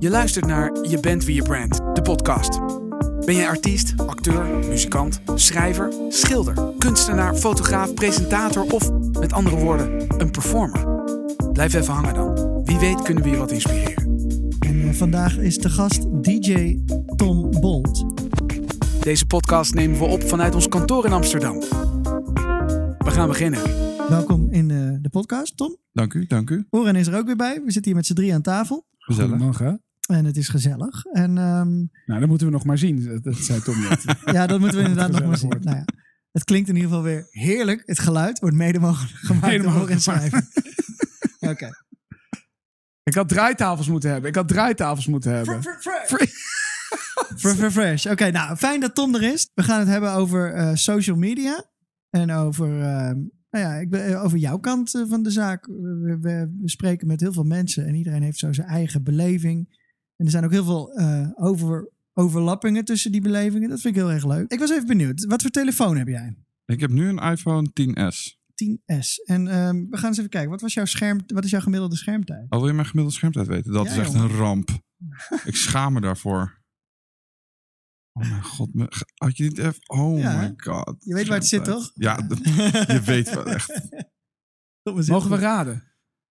Je luistert naar Je bent wie je brand, de podcast. Ben jij artiest, acteur, muzikant, schrijver, schilder, kunstenaar, fotograaf, presentator of met andere woorden, een performer? Blijf even hangen dan. Wie weet kunnen we je wat inspireren. En eh, vandaag is de gast DJ Tom Bolt. Deze podcast nemen we op vanuit ons kantoor in Amsterdam. We gaan beginnen. Welkom in eh, de podcast, Tom. Dank u, dank u. Oren is er ook weer bij. We zitten hier met z'n drie aan tafel. Gezellig. Goedemorgen. En het is gezellig. En ehm, Nou, dat moeten we nog maar zien. Dat, dat zei Tom net. ja, dat moeten we inderdaad nog maar zien. Nou ja, het klinkt in ieder geval weer heerlijk. Het geluid wordt mede mogelijk gemaakt Mede door Schrijver. Oké. Ik had draaitafels moeten hebben. Ik had draaitafels moeten hebben. Fr- fr- Fresh. Oké, nou fijn dat Tom er is. We gaan het hebben over eh, social media. En over, ehm, nou ja, ik ben, eh, over jouw kant eh, van de zaak. We, we, we spreken met heel veel mensen en iedereen heeft zo zijn eigen beleving. En er zijn ook heel veel eh, over, overlappingen tussen die belevingen. Dat vind ik heel erg leuk. Ik was even benieuwd. Wat voor telefoon heb jij? Ik heb nu een iPhone 10s. 10S. En ehm, we gaan eens even kijken. Wat, was jouw scherm, wat is jouw gemiddelde schermtijd? Al wil je mijn gemiddelde schermtijd weten? Dat Ja, is echt jongen. een ramp. ik schaam me daarvoor. Oh mijn god. Had je niet even... Oh Ja, my god. Je weet waar het zit, toch? Ja, je weet wel echt. Mogen we raden?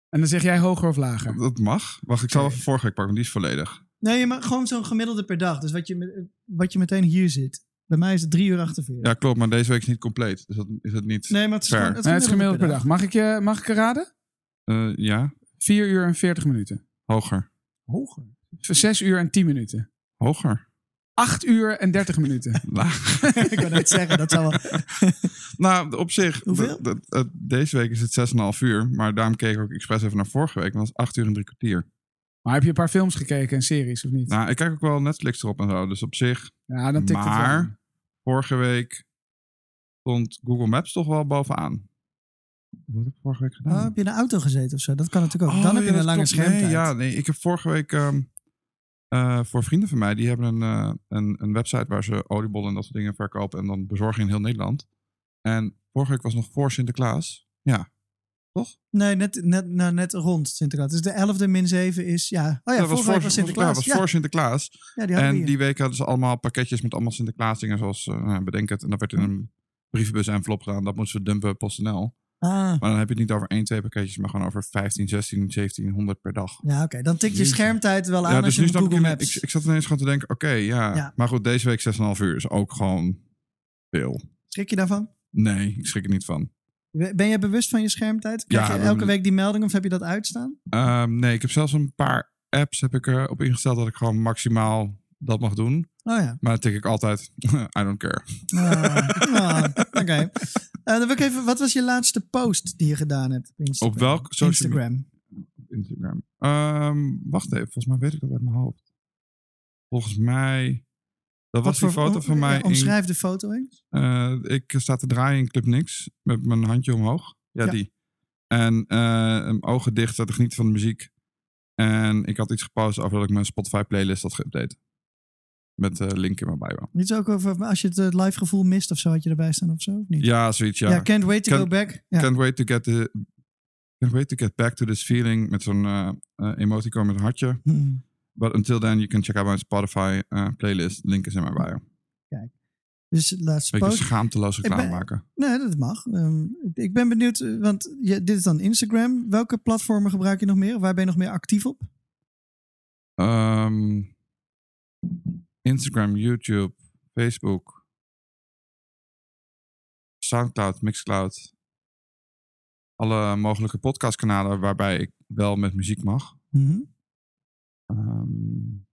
En dan zeg jij hoger of lager. Dat mag. Wacht, ik zal even vorige week pakken, want die is volledig. Nee, maar gewoon zo'n gemiddelde per dag. Dus wat je, wat je meteen hier zit. Bij mij is het 3 uur 48. Ja, klopt, maar deze week is niet compleet. Dus dat is het niet. Nee, maar het is Fair. gewoon het Nee, het is gemiddelde gemiddeld per dag. Mag ik, je, mag ik raden? Eh, ja, 4 uur en 40 minuten. hoger. Hoger. 6 uur en 10 minuten. Hoger. 8 uur en 30 minuten. Ik kan net zeggen, dat zou wel... nou, op zich. Hoeveel? d- deze week is het 6,5 uur. Maar daarom keek ik ook expres even naar vorige week. Dat was 8 uur en drie kwartier. Maar heb je een paar films gekeken en series of niet? Nou, ik kijk ook wel Netflix erop en zo. Dus op zich. ja, dan tikt het wel. maar vorige week stond Google Maps toch wel bovenaan. Wat heb ik vorige week gedaan? Oh, heb je in de auto gezeten of zo? Dat kan natuurlijk ook. Oh, Dan heb je een lange klopt. schermtijd. Nee, ja, nee, ik heb vorige week ehm, eh, voor vrienden van mij, die hebben een, eh, een, een website waar ze oliebollen en dat soort dingen verkopen en dan bezorgen in heel Nederland. En vorige week was nog voor Sinterklaas. Ja, Nee, net, net, nou, net rond Sinterklaas. Dus de 11e min 7 is... Ja. Oh ja, dat was voor, week was Sinterklaas. Ja, was Ja, voor Sinterklaas. ja, die En die week hadden ze allemaal pakketjes met allemaal Sinterklaas dingen zoals, eh, nou, bedenk het. En dat werd in een brievenbus envelop gedaan. Dat moesten we dumpen PostNL. Ah, Maar dan heb je het niet over één, twee pakketjes, maar gewoon over 15, 16, 1700 per dag. ja, oké. Dan tikt je schermtijd wel aan Ja, als dus je nu ik, Google Maps... ik, ik zat ineens gewoon te denken, oké, ja. Ja. Maar goed, deze week 6,5 uur is ook gewoon veel. Schrik je daarvan? Nee, ik schrik er niet van. Ben je bewust van je schermtijd? Krijg Ja, je elke week die melding of heb je dat uitstaan? Ehm, nee, ik heb zelfs een paar apps heb ik erop ingesteld dat ik gewoon maximaal dat mag doen. Oh ja. Maar dan tik ik altijd, I don't care. Ah, ah, Oké. Eh, dan wil ik even, wat was je laatste post die je gedaan hebt op Instagram? Op welk social Instagram. Instagram. Ehm, wacht even, volgens mij weet ik dat uit mijn hoofd. Volgens mij, dat was die foto van mij. Omschrijf de foto eens. Eh, ik sta te draaien in Club Nix met mijn handje omhoog. Ja, Ja. die. En eh, ogen dicht, te genieten van de muziek. En ik had iets gepost over dat ik mijn Spotify playlist had geüpdate. Met de link in mijn bio. Niet ook over als je het eh, live gevoel mist of zo, had je erbij staan of zo? Of niet? Ja, zoiets, ja. Ja, can't wait to go back. Ja. Can't wait to get the... Can't wait to get back to this feeling. Met zo'n eh, emoticon met een hartje. Hmm. But until then, you can check out my Spotify playlist. Link is in mijn bio. Dus de laatste Beetje schaamteloos reclame ben- maken. Nee, dat mag. Ehm, ik ben benieuwd, want je, dit is dan Instagram. Welke platformen gebruik je nog meer? Waar ben je nog meer actief op? Ehm, Instagram, YouTube, Facebook, Soundcloud, Mixcloud. Alle mogelijke podcastkanalen waarbij ik wel met muziek mag. Mhm. Ehm,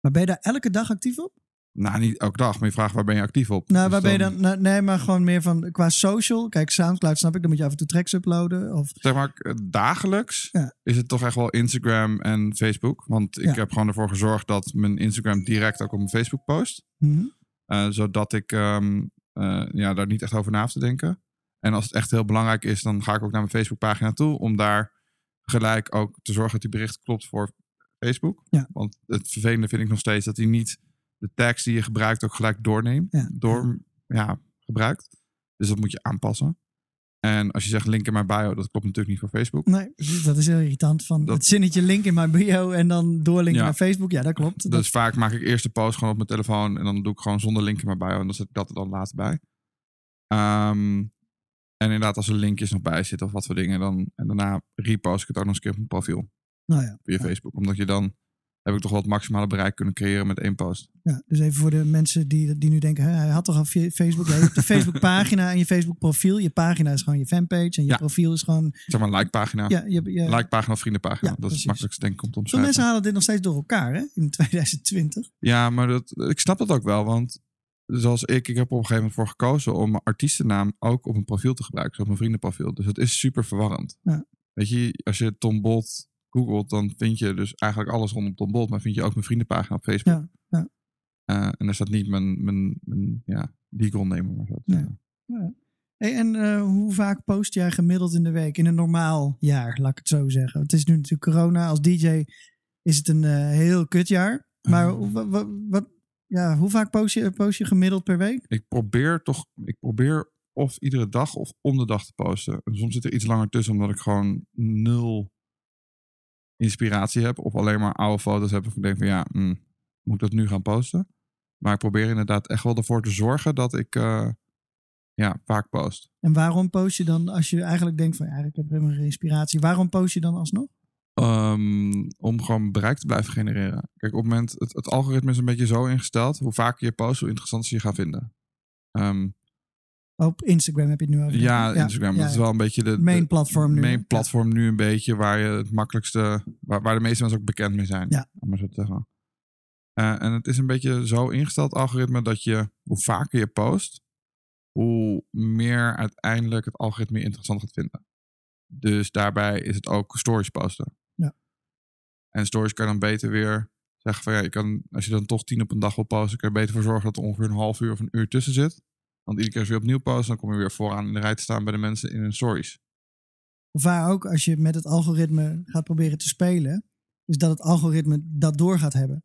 Maar ben je daar elke dag actief op? Nou, niet elke dag, maar je vraagt waar ben je actief op? Nou, Dus waar ben je dan? nou, nee, maar gewoon meer van qua social. Kijk, Soundcloud snap ik, dan moet je af en toe tracks uploaden. Of, Zeg maar, eh, dagelijks Ja. is het toch echt wel Instagram en Facebook. Want ik Ja. heb gewoon ervoor gezorgd dat mijn Instagram direct ook op mijn Facebook post. Mhm. Eh, zodat ik ehm, eh, ja, daar niet echt over na hoef te denken. En als het echt heel belangrijk is, dan ga ik ook naar mijn Facebookpagina toe. Om daar gelijk ook te zorgen dat die bericht klopt voor Facebook. Ja. Want het vervelende vind ik nog steeds dat hij niet de tags die je gebruikt ook gelijk doorneemt. Ja. Door, ja, gebruikt. Dus dat moet je aanpassen. En als je zegt link in mijn bio, dat klopt natuurlijk niet voor Facebook. Nee, dat is heel irritant. Van Dat- het zinnetje link in mijn bio en dan doorlinken Ja. naar Facebook. Ja, dat klopt. Dus vaak maak ik eerst de post gewoon op mijn telefoon en dan doe ik gewoon zonder link in mijn bio en dan zet ik dat er dan later bij. Ehm, en inderdaad, als er linkjes nog bij zitten of wat voor dingen, dan, en daarna repost ik het ook nog eens een keer op mijn profiel nou ja, via Ja. Facebook. Omdat je dan heb ik toch wel het maximale bereik kunnen creëren met één post. ja, dus even voor de mensen die, die nu denken, hè, hij had toch al Facebook. Ja, je hebt de Facebook pagina en je Facebook profiel. Je pagina is gewoon je fanpage en je Ja. profiel is gewoon... Zeg maar like pagina. Ja, je, je, Like pagina of vriendenpagina. Ja, dat is het makkelijkste denk ik om te Veel omschrijven. mensen halen dit nog steeds door elkaar hè, in 2020. Ja, maar dat, ik snap dat ook wel. Want zoals ik, ik heb op een gegeven moment voor gekozen om mijn artiestennaam ook op mijn profiel te gebruiken. Op mijn vriendenprofiel. Dus het is super verwarrend. Ja. Weet je, als je Tom Bolt googelt, dan vind je dus eigenlijk alles rondom Tom Bolt. Maar vind je ook mijn vriendenpagina op Facebook. Ja, ja. Eh, en daar staat niet mijn, mijn, mijn ja, legal name, maar zo. Hey, en eh, hoe vaak post jij gemiddeld in de week? In een normaal jaar, laat ik het zo zeggen. Het is nu natuurlijk corona. Als DJ is het een eh, heel kut jaar. Maar wa- wat, ja, hoe vaak post je, post je gemiddeld per week? Ik probeer toch, ik probeer of iedere dag of om de dag te posten. En soms zit er iets langer tussen, omdat ik gewoon nul inspiratie heb. Of alleen maar oude foto's heb. Of ik denk van ja, mm, moet ik dat nu gaan posten? Maar ik probeer inderdaad echt wel ervoor te zorgen dat ik eh, ja, vaak post. En waarom post je dan, als je eigenlijk denkt van ja, ik heb helemaal geen inspiratie. Waarom post je dan alsnog? Ehm, om gewoon bereik te blijven genereren. Kijk, op het moment, het, het algoritme is een beetje zo ingesteld. Hoe vaker je post, hoe interessanter ze je gaan vinden. Ehm, Op Instagram heb je het nu over. ja, Instagram. ja, dat is wel een beetje de, Main platform nu. main platform nu een beetje waar je het makkelijkste, waar, waar de meeste mensen ook bekend mee zijn. Ja. Om maar zo te zeggen. Eh, en het is een beetje zo ingesteld, algoritme, dat je hoe vaker je post, hoe meer uiteindelijk het algoritme interessant gaat vinden. Dus daarbij is het ook stories posten. Ja. En stories kan dan beter weer zeggen van ja, je kan, als je dan toch tien op een dag wil posten, kan je beter voor zorgen dat er ongeveer een half uur of een uur tussen zit. Want iedere keer als je weer opnieuw post, dan kom je weer vooraan in de rij te staan bij de mensen in hun stories. Of waar ook als je met het algoritme gaat proberen te spelen, is dat het algoritme dat door gaat hebben.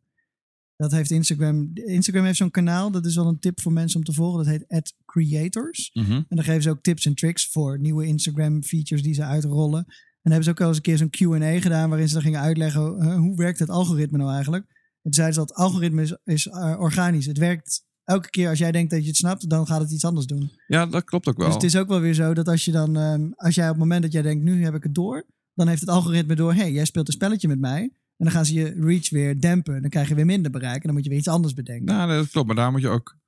Dat heeft Instagram. Instagram heeft zo'n kanaal, dat is wel een tip voor mensen om te volgen. Dat heet Ad Creators. En dan geven ze ook tips en tricks voor nieuwe Instagram features die ze uitrollen. En dan hebben ze ook wel eens een keer zo'n Q&A gedaan waarin ze dan gingen uitleggen eh, hoe werkt het algoritme nou eigenlijk. En zeiden ze dat het algoritme is, is eh, organisch. Het werkt elke keer als jij denkt dat je het snapt, dan gaat het iets anders doen. Ja, dat klopt ook wel. Dus het is ook wel weer zo dat als je dan, ehm, als jij op het moment dat jij denkt, nu heb ik het door, dan heeft het algoritme door, hé, hey, jij speelt een spelletje met mij. En dan gaan ze je reach weer dempen. Dan krijg je weer minder bereik. En dan moet je weer iets anders bedenken. Nou, dat klopt. Maar daar moet je ook,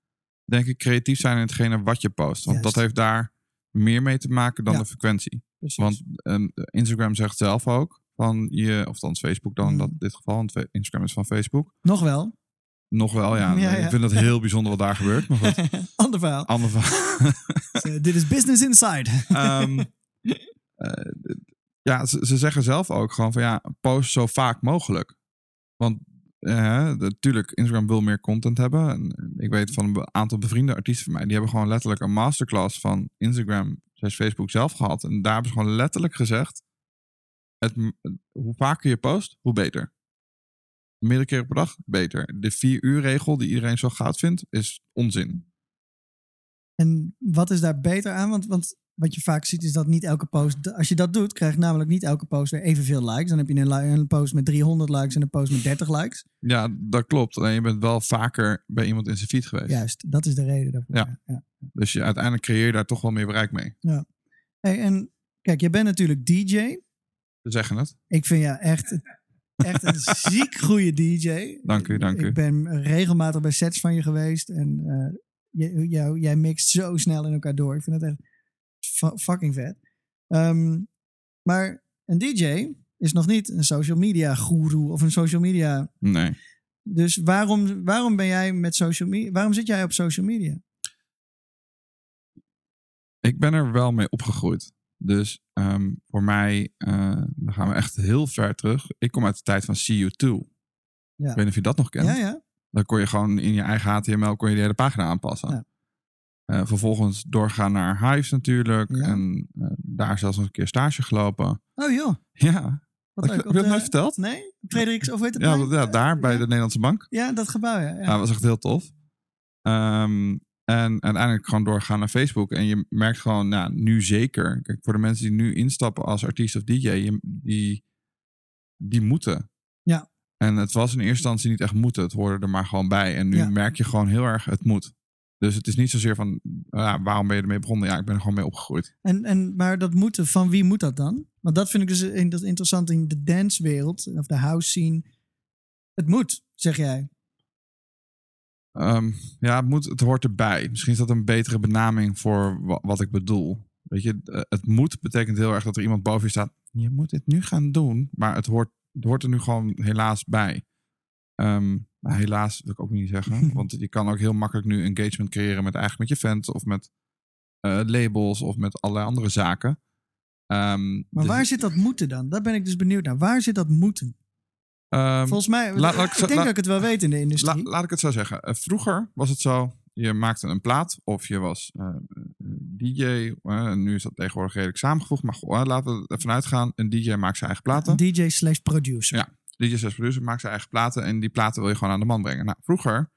denk ik, creatief zijn in hetgene wat je post. Want Juist. dat heeft daar meer mee te maken dan Ja. de frequentie. Precies. Want ehm, Instagram zegt zelf ook van je, of dan Facebook dan Mm. in dat, dit geval, want Instagram is van Facebook. Nog wel. Nog wel, ja. Ja, ja. Ik vind het heel bijzonder wat daar gebeurt. Maar goed, Ander verhaal. ander verhaal. Eh, dit is Business Inside. Ehm, eh, ja, ze, ze zeggen zelf ook gewoon van ja, post zo vaak mogelijk. Want eh, natuurlijk, Instagram wil meer content hebben. En eh, ik weet van een aantal bevriende artiesten van mij, die hebben gewoon letterlijk een masterclass van Instagram, slash Facebook zelf gehad. En daar hebben ze gewoon letterlijk gezegd, het, hoe vaker je post, hoe beter. Meerdere keren per dag, beter. De vier uur regel die iedereen zo goud vindt, is onzin. En wat is daar beter aan? Want, want wat je vaak ziet is dat niet elke post... Als je dat doet, krijgt namelijk niet elke post weer evenveel likes. Dan heb je een, post met 300 likes en een post met 30 likes. Ja, dat klopt. Alleen je bent wel vaker bij iemand in zijn feed geweest. Juist, dat is de reden daarvoor. Ja. ja. Dus je, uiteindelijk creëer je daar toch wel meer bereik mee. Hey, en kijk, jij bent natuurlijk DJ. Ze zeggen het. Ik vind jou echt, echt een ziek goede DJ. Dank u, dank u. Ik ben regelmatig bij sets van je geweest. En eh, jou, jij mixt zo snel in elkaar door. Ik vind het echt fu- fucking vet. Ehm, maar een DJ is nog niet een social media guru of een social media. Nee. Dus waarom, waarom ben jij met social media? Waarom zit jij op social media? Ik ben er wel mee opgegroeid. Dus ehm, voor mij, eh, dan gaan we echt heel ver terug. Ik kom uit de tijd van CU2. Ja. Ik weet niet of je dat nog kent. Ja, ja. Dan kon je gewoon in je eigen HTML kon je de hele pagina aanpassen. Ja. Eh, vervolgens doorgaan naar Hives natuurlijk. En eh, daar zelfs nog een keer stage gelopen. Oh joh. Ja. Wat Heb je dat nooit verteld? Nee? Frederiks, of weet het Ja, plein? ja, daar bij de Nederlandse Bank. Ja, dat gebouw, ja. Ja, dat was echt heel tof. Ehm, En uiteindelijk gewoon doorgaan naar Facebook. En je merkt gewoon, nou, nu zeker. Kijk, voor de mensen die nu instappen als artiest of DJ, die, die moeten. Ja. En het was in eerste instantie niet echt moeten. Het hoorde er maar gewoon bij. En nu Ja. merk je gewoon heel erg, het moet. Dus het is niet zozeer van, ja, waarom ben je ermee begonnen? Ja, ik ben er gewoon mee opgegroeid. En, en, maar dat moeten, van wie moet dat dan? Want dat vind ik dus in- dat interessant in de dancewereld, of de house scene. Het moet, zeg jij. Ehm, ja, het, moet, het hoort erbij. Misschien is dat een betere benaming voor wa- wat ik bedoel. Weet je, eh, het moet betekent heel erg dat er iemand boven je staat. Je moet dit nu gaan doen. Maar het hoort, het hoort er nu gewoon helaas bij. Ehm, maar helaas wil ik ook niet zeggen. want je kan ook heel makkelijk nu engagement creëren met eigenlijk met je fans of met eh, labels of met allerlei andere zaken. Ehm, Maar dus, waar zit dat moeten dan? Daar ben ik dus benieuwd naar. Waar zit dat moeten? Ehm, Volgens mij, laat- laat ik ik zo- denk laat- dat ik het wel weet in de La- industrie. laat ik het zo zeggen. Eh, vroeger was het zo, je maakte een plaat of je was eh, DJ. eh, nu is dat tegenwoordig redelijk samengevoegd. Maar laten we ervan uitgaan, een DJ maakt zijn eigen platen. DJ slash producer. Ja. DJ slash producer maakt zijn eigen platen en die platen wil je gewoon aan de man brengen. Nou, vroeger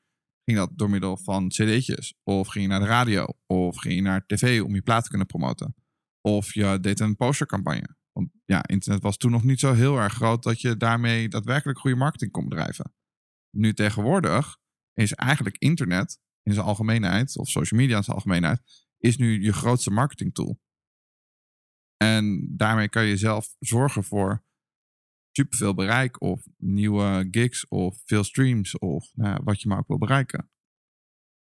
ging dat door middel van cd'tjes. Of ging je naar de radio. Of ging je naar tv om je plaat te kunnen promoten. Of je deed een postercampagne. Want ja, internet was toen nog niet zo heel erg groot dat je daarmee daadwerkelijk goede marketing kon bedrijven. Nu tegenwoordig is eigenlijk internet in zijn algemeenheid, of social media in zijn algemeenheid, is nu je grootste marketing tool. En daarmee kan je zelf zorgen voor superveel bereik of nieuwe gigs of veel streams of nou, wat je maar ook wil bereiken.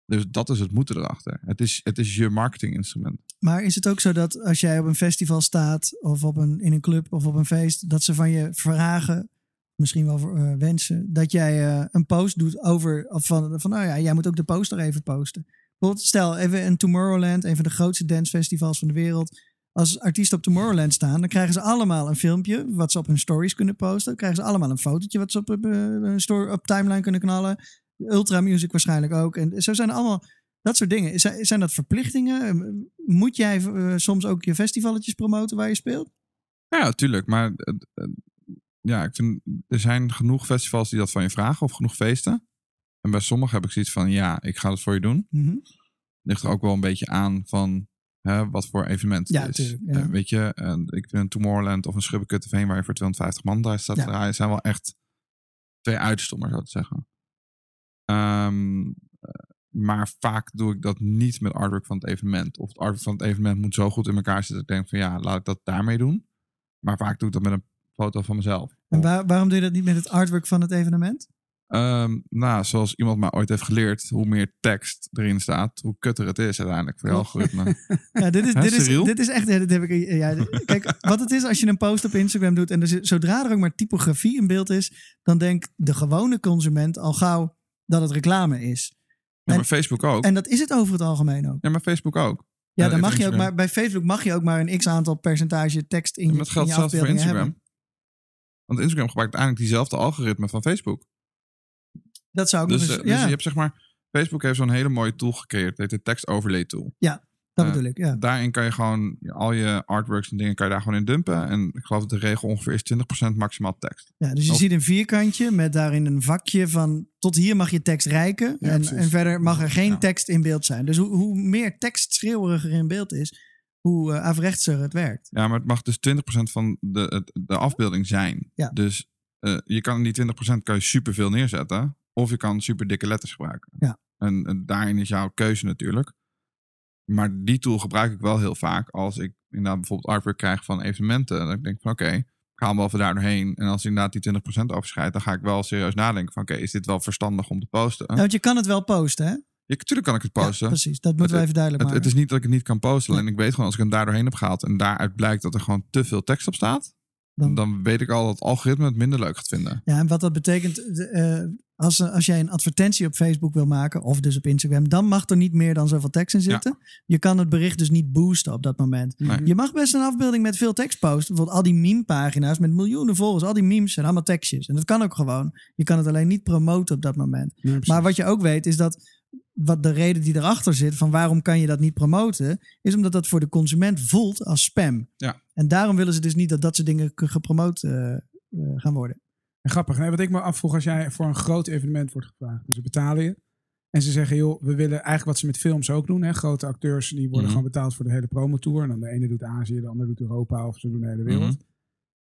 Dus dat is het moeten erachter. Het is, het is je marketinginstrument. Maar is het ook zo dat als jij op een festival staat of op een, in een club of op een feest, dat ze van je vragen, misschien wel eh, wensen, dat jij eh, een post doet over, van, van nou ja, jij moet ook de poster even posten. Bijvoorbeeld, stel even een Tomorrowland, een van de grootste dancefestivals van de wereld. Als artiesten op Tomorrowland staan, dan krijgen ze allemaal een filmpje wat ze op hun stories kunnen posten. Krijgen ze allemaal een fotootje wat ze op, hun story, op timeline kunnen knallen. Ultra Music waarschijnlijk ook. En zo zijn er allemaal dat soort dingen. Zijn, dat verplichtingen? Moet jij eh, soms ook je festivaletjes promoten waar je speelt? Ja, natuurlijk. Maar eh, eh, ja, ik vind, er zijn genoeg festivals die dat van je vragen of genoeg feesten. En bij sommigen heb ik zoiets van, ja, ik ga het voor je doen. Mhm. Ligt er ook wel een beetje aan van hè, wat voor evenement het Ja, is. tuurlijk, ja. Eh, weet je, eh, ik vind een Tomorrowland of een Schubbekutteveen waar je voor 250 man daar staat Ja. draaien, zijn wel echt twee uitersten, om maar zo te zeggen. Ehm, eh, maar vaak doe ik dat niet met artwork van het evenement. Of het artwork van het evenement moet zo goed in elkaar zitten dat ik denk van ja, laat ik dat daarmee doen. Maar vaak doe ik dat met een foto van mezelf. En waar- waarom doe je dat niet met het artwork van het evenement? Ehm, nou, zoals iemand mij ooit heeft geleerd, hoe meer tekst erin staat, hoe kutter het is uiteindelijk voor je algoritme. Ja, dit is, dit is, dit is echt. dit heb ik, ja, dit- kijk, wat het is als je een post op Instagram doet en er zit, zodra er ook maar typografie in beeld is, dan denkt de gewone consument al gauw dat het reclame is. Ja, En- maar Facebook ook. En dat is het over het algemeen ook. Ja, maar Facebook ook. Ja, dan mag je ook maar bij Facebook mag je ook maar een x aantal percentage tekst in, Ja, het geldt in je zelfs voor Instagram. hebben. Want Instagram gebruikt eigenlijk diezelfde algoritme van Facebook. Dat zou ook Dus, nog eh, eens, dus ja, je hebt zeg maar, Facebook heeft zo'n hele mooie tool gecreëerd. Het heet de text overlay tool. Dat eh, bedoel ik. Ja. Daarin kan je gewoon al je artworks en dingen kan je daar gewoon in dumpen. En ik geloof dat de regel ongeveer is 20% maximaal tekst. Ja, dus je Of- ziet een vierkantje met daarin een vakje van tot hier mag je tekst rijken. Ja, en, en verder mag er geen Ja. tekst in beeld zijn. Dus hoe, hoe meer tekst schreeuweriger in beeld is, hoe uh, averechtser het werkt. Ja, maar het mag dus 20% van de, de afbeelding zijn. Ja. Dus eh, je kan in die 20% kan je superveel neerzetten. Of je kan super dikke letters gebruiken. Ja. En, en daarin is jouw keuze natuurlijk. Maar die tool gebruik ik wel heel vaak als ik inderdaad bijvoorbeeld artwork krijg van evenementen. Dan denk ik van oké, ik ga hem wel daar doorheen. En als inderdaad die 20% overschrijdt, dan ga ik wel serieus nadenken van oké, is dit wel verstandig om te posten? Want je kan het wel posten, hè? Ja, natuurlijk kan ik het posten. Ja, precies, dat moeten we Het- even duidelijk Het, maken. het is niet dat ik het niet kan posten. En ik weet gewoon, als ik hem daar doorheen heb gehaald en daaruit blijkt dat er gewoon te veel tekst op staat, Dan- dan, weet ik al dat het algoritme het minder leuk gaat vinden. Ja, en wat dat betekent, eh, als, als jij een advertentie op Facebook wil maken, of dus op Instagram, dan mag er niet meer dan zoveel tekst in zitten. Je kan het bericht dus niet boosten op dat moment. Nee. Je mag best een afbeelding met veel tekst posten. Bijvoorbeeld al die meme-pagina's met miljoenen volgers, al die memes zijn allemaal tekstjes. En dat kan ook gewoon. Je kan het alleen niet promoten op dat moment. Maar wat je ook weet is dat wat de reden die erachter zit van waarom kan je dat niet promoten, is omdat dat voor de consument voelt als spam. Ja. En daarom willen ze dus niet dat dat soort dingen ge- gepromoot eh, eh, gaan worden. En grappig, nee, wat ik me afvroeg als jij voor een groot evenement wordt gevraagd. Dus ze betalen je. En ze zeggen, joh, we willen eigenlijk wat ze met films ook doen. Hè? Grote acteurs die worden Mhm. gewoon betaald voor de hele promotour. En dan de ene doet Azië, de ander doet Europa of ze doen de hele wereld. Mhm.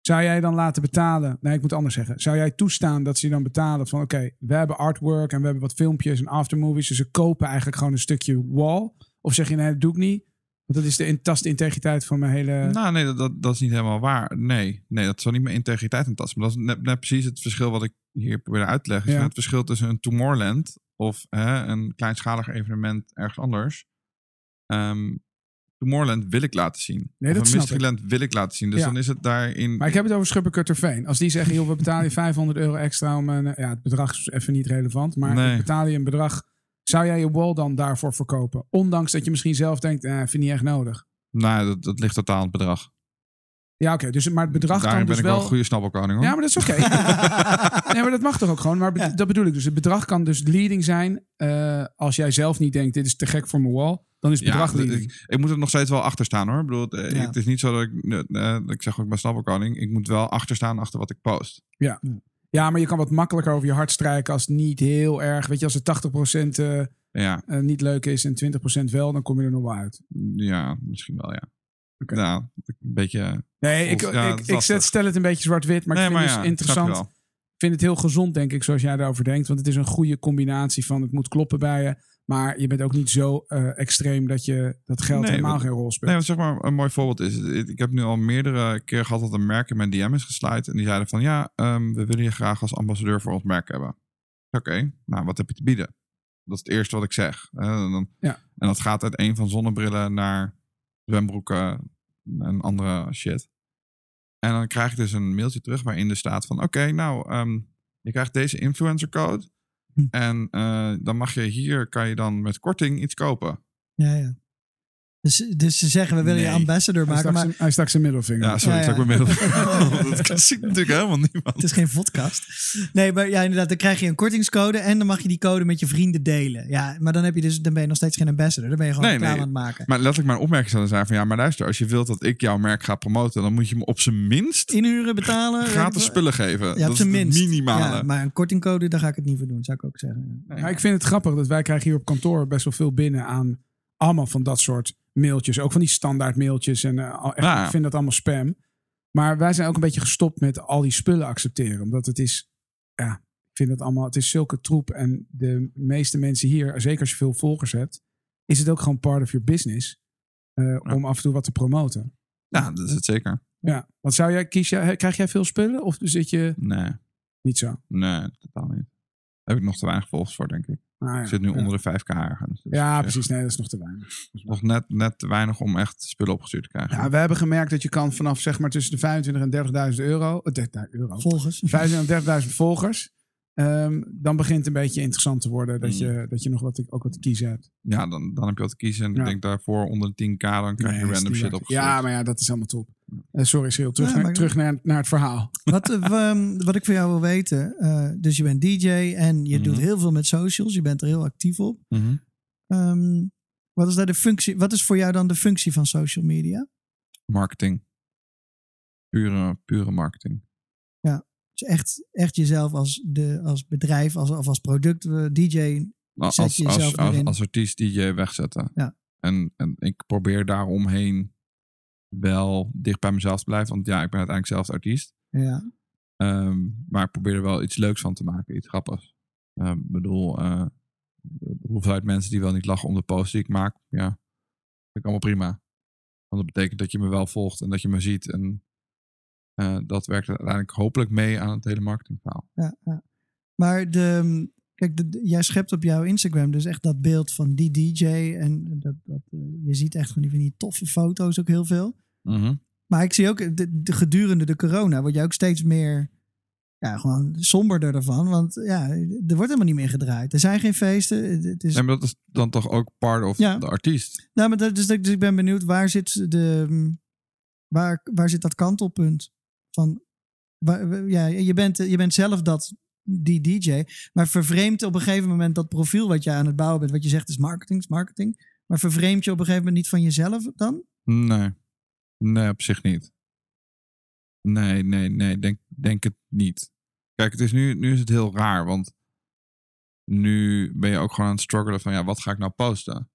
Zou jij dan laten betalen? Nee, ik moet anders zeggen. Zou jij toestaan dat ze je dan betalen van oké, we hebben artwork en we hebben wat filmpjes en aftermovies. Dus ze kopen eigenlijk gewoon een stukje wall. Of zeg je nee, dat doe ik niet. Want dat is de in- tast de integriteit van mijn hele. Nou, nee, dat, dat, dat is niet helemaal waar. Nee, nee dat zal niet mijn integriteit aantasten. Maar dat is net, net precies het verschil wat ik hier probeer uit te leggen. Is Ja. Het verschil tussen een Tomorrowland of hè, een kleinschalig evenement ergens anders. Ehm Tomorrowland wil ik laten zien. Nee, of dat snap. Mysteryland wil ik laten zien. Dus Ja. dan is het daarin... Maar ik heb het over Schubberkutterveen. Als die zeggen, joh, we betalen je 500 euro extra om een... Ja, het bedrag is even niet relevant. Maar Nee. betaal je een bedrag... Zou jij je wall dan daarvoor verkopen? Ondanks dat je misschien zelf denkt, eh, vind ik niet echt nodig. Nou, dat, dat ligt totaal aan het bedrag. Ja, oké. dus, maar het bedrag Daarin kan ben dus ik wel wel... een goede snabbelkoning hoor. Ja, maar dat is oké. nee, maar dat mag toch ook gewoon. Maar be- Ja. dat bedoel ik dus. Het bedrag kan dus leading zijn. eh, als jij zelf niet denkt, dit is te gek voor mijn wall. Dan is het Ja, bedrag leading. ik, ik moet er nog steeds wel achter staan hoor. Ik bedoel, het, eh, Ja. het is niet zo dat ik, eh, ik zeg ook bij Snabbelkoning, ik moet wel achter staan achter wat ik post. Ja, maar je kan wat makkelijker over je hart strijken als het niet heel erg... Weet je, als het 80% eh, Ja, niet leuk is en 20% wel, dan kom je er nog wel uit. ja misschien wel ja. Oké. Ja, een beetje... Nee, ik, ja, ik, is ik zet, stel het een beetje zwart-wit, maar nee, ik vind maar het ja, dus interessant. Ik vind het heel gezond, denk ik, zoals jij daarover denkt. Want het is een goede combinatie van het moet kloppen bij je. Maar je bent ook niet zo eh, extreem dat je dat geld Nee, helemaal geen rol speelt. Nee, want zeg maar een mooi voorbeeld is, ik heb nu al meerdere keer gehad dat een merk in mijn DM is gesluit en die zeiden van ja, ehm, we willen je graag als ambassadeur voor ons merk hebben. Oké, nou wat heb je te bieden? Dat is het eerste wat ik zeg. dan, Ja. en dat gaat uit een van zonnebrillen naar zwembroeken en andere shit. En dan krijg ik dus een mailtje terug waarin er staat van oké, nou, ehm, je krijgt deze influencer code. Hm. En eh, dan mag je hier, kan je dan met korting iets kopen. Ja, ja. Dus, dus ze zeggen, we willen je ambassador hij, maken, stak maar zijn, hij stak zijn middelvinger. Ja, sorry, Ja, ik zag mijn middel. dat ziet natuurlijk helemaal niemand. het is geen podcast. Nee, maar ja, inderdaad, dan krijg je een kortingscode en dan mag je die code met je vrienden delen. Ja, maar dan, heb je dus, dan ben je nog steeds geen ambassador. Dan ben je gewoon Nee, reclame nee. aan het maken. Maar letterlijk mijn opmerking zou zijn van ja, maar luister, als je wilt dat ik jouw merk ga promoten, dan moet je me op zijn minst Inhuren, betalen. gratis spullen geven. Ja, dat op is zijn het minst. minimale. Ja, maar een kortingcode, daar ga ik het niet voor doen, zou ik ook zeggen. Ja, ik vind het grappig dat wij krijgen hier op kantoor best wel veel binnen aan allemaal van dat soort mailtjes. Ook van die standaard mailtjes. En eh, echt, Ja. ik vind dat allemaal spam. Maar wij zijn ook een beetje gestopt met al die spullen accepteren. Omdat het is, ja, ik vind het allemaal, het is zulke troep. En de meeste mensen hier, zeker als je veel volgers hebt, is het ook gewoon part of your business. eh, Om af en toe wat te promoten. Ja, dat is het zeker. Ja, wat zou jij, kies jij, krijg jij veel spullen? Of zit je Nee, niet zo? nee, totaal niet. Daar heb ik nog te weinig volgers voor, denk ik. Ah, ja. Zit nu Ja. onder de 5k ergens. Dus Ja, zich precies. Nee, dat is nog te weinig. Nog net, net te weinig om echt spullen opgestuurd te krijgen. Ja, we hebben gemerkt dat je kan vanaf zeg maar tussen de 25 en 30.000 euro, eh, 30.000 euro, Volgens. 25 en 30.000 volgers, ehm, dan begint het een beetje interessant te worden dat Mm. je, dat je nog wat, ook wat te kiezen hebt. Ja, dan, dan heb je wat te kiezen. En Ja. ik denk daarvoor onder de 10k, dan krijg je Nee, random shit opgestuurd. Ja, maar ja, dat is allemaal top. Eh, sorry, Schil, terug, Ja, naar, terug naar, naar het verhaal. Wat, eh, w- wat ik van jou wil weten, eh, dus je bent DJ en je Mhm. doet heel veel met socials, je bent er heel actief op. Mhm. Ehm, wat is daar de functie? Wat is voor jou dan de functie van social media? Marketing. Pure, pure marketing. Dus echt, echt jezelf als, de, als bedrijf, als, of als product, eh, DJ. Als, Zet als, je jezelf als, als, als artiest DJ wegzetten. Ja. En, en ik probeer daaromheen wel dicht bij mezelf te blijven. Want ja, ik ben uiteindelijk zelf artiest. Ja. Ehm, maar ik probeer er wel iets leuks van te maken. Iets grappigs. Ehm, Ik bedoel, de hoeveelheid mensen die wel niet lachen om de post die ik maak. Ja, vind ik allemaal prima. Want dat betekent dat je me wel volgt en dat je me ziet. En eh, dat werkt uiteindelijk hopelijk mee aan het hele marketingverhaal. ja, ja. Maar de, kijk, de, de- jij schept op jouw Instagram dus echt dat beeld van die DJ. En dat, dat, eh, je ziet echt van die, van die toffe foto's ook heel veel. Mhm. Maar ik zie ook de, de, gedurende de corona word je ook steeds meer ja, gewoon somberder ervan. Want ja, er wordt helemaal niet meer gedraaid. Er zijn geen feesten. Het- is, Nee, maar dat is dan toch ook part of Ja. de artiest. nou, maar dat, dus, dus ik ben benieuwd, waar zit, de, mm, waar, waar zit dat kantelpunt? Van, ja, je, bent, je bent zelf dat, die DJ, maar vervreemdt op een gegeven moment dat profiel wat je aan het bouwen bent. Wat je zegt is marketing, marketing. Maar vervreemd je op een gegeven moment niet van jezelf dan? Nee. Nee, op zich niet. Nee, nee, nee. Denk, denk het niet. Kijk, het is nu, nu is het heel raar. Want nu ben je ook gewoon aan het struggelen van ja, wat ga ik nou posten?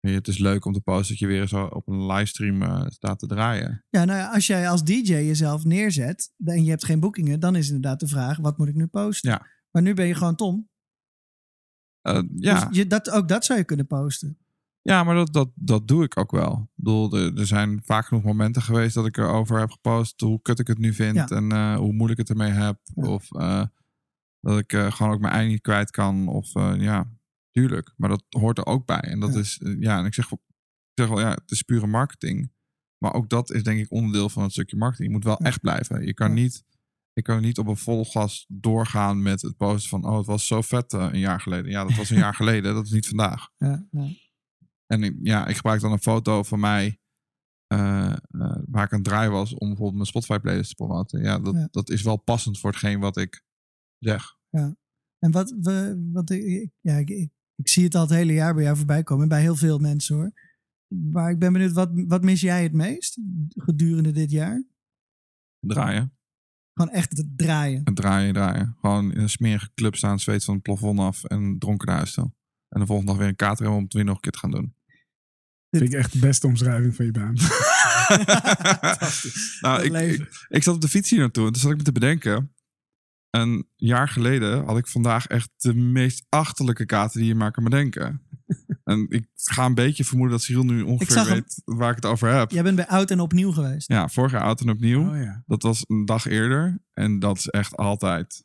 Het is leuk om te posten dat je weer zo op een livestream eh, staat te draaien. Ja, nou ja, als jij als DJ jezelf neerzet en je hebt geen boekingen, dan is inderdaad de vraag: wat moet ik nu posten? Ja. Maar nu ben je gewoon Tom. Eh, ja. Dus je, dat, ook dat zou je kunnen posten. Ja, maar dat, dat, dat doe ik ook wel. Ik bedoel, er, er zijn vaak genoeg momenten geweest dat ik erover heb gepost hoe kut ik het nu vind Ja. en eh, hoe moeilijk het ermee heb. Ja. Of dat ik gewoon ook mijn ei niet kwijt kan. Of ja, tuurlijk. Maar dat hoort er ook bij. En dat Ja. is, eh, ja, en ik zeg, ik zeg wel, ja, het is pure marketing. Maar ook dat is denk ik onderdeel van het stukje marketing. Je moet wel Ja. echt blijven. Je kan Ja. niet, ik kan niet op een vol gas doorgaan met het posten van, oh, het was zo vet eh, een jaar geleden. Ja, dat was een jaar geleden. Dat is niet vandaag. Ja, ja. En ja, ik gebruik dan een foto van mij eh, waar ik aan het draaien was om bijvoorbeeld mijn Spotify playlist te promoten. Ja dat, Ja. dat is wel passend voor hetgeen wat ik zeg. En wat, we, wat ik, ja, ik, ik, zie het al het hele jaar bij jou voorbij komen. en Bij heel veel mensen hoor. Maar ik ben benieuwd, wat, wat mis jij het meest gedurende dit jaar? Draaien. Gewoon echt het draaien. En draaien, draaien. Gewoon in een smerige club staan, zweet van het plafond af en dronken naar huis toe. En de volgende dag weer een kater hebben om het weer nog een keer te gaan doen. Vind ik echt de beste omschrijving van je baan. nou, ik, ik, ik zat op de fiets hier naartoe en toen zat ik me te bedenken. Een jaar geleden had ik vandaag echt de meest achterlijke kater die je maar kan bedenken. en ik ga een beetje vermoeden dat Cyril nu ongeveer weet waar ik het over heb. Jij bent bij oud en opnieuw geweest. Ja, vorig jaar oud en opnieuw. Oh ja. Dat was een dag eerder. En dat is echt altijd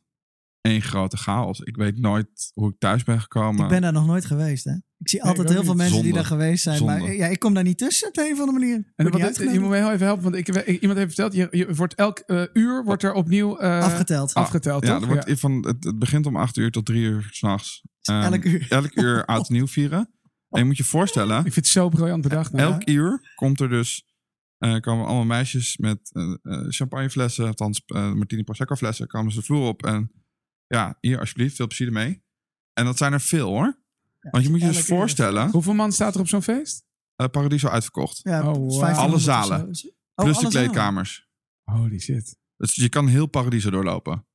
één grote chaos. Ik weet nooit hoe ik thuis ben gekomen. Ik ben daar nog nooit geweest, hè? Ik zie Nee, altijd ik heel veel mensen die daar geweest zijn. Maar ja, ik kom daar niet tussen op de een of andere manier. En wat, je moet me heel even helpen, want ik, ik- iemand heeft verteld, je, je wordt elk eh, uur wordt er opnieuw eh, Afgeteld. afgeteld, ja, er wordt van, het, het begint om acht uur tot drie uur s'nachts. Elk uur. Elk uur oud nieuw vieren. En je moet je voorstellen, Ik vind het zo briljant bedacht. nou. elk uur komt er dus... eh, komen allemaal meisjes met champagneflessen, althans Martini Prosecco flessen, komen ze de vloer op. En ja, hier alsjeblieft, veel plezier ermee. En dat zijn er veel hoor. Want je moet je dus voorstellen, Hoeveel man staat er op zo'n feest? eh, Paradiso uitverkocht. Ja, Oh, wow. 1500 Alle zalen. Oh, Plus de zalen. kleedkamers. Holy shit. Dus je kan heel Paradiso doorlopen.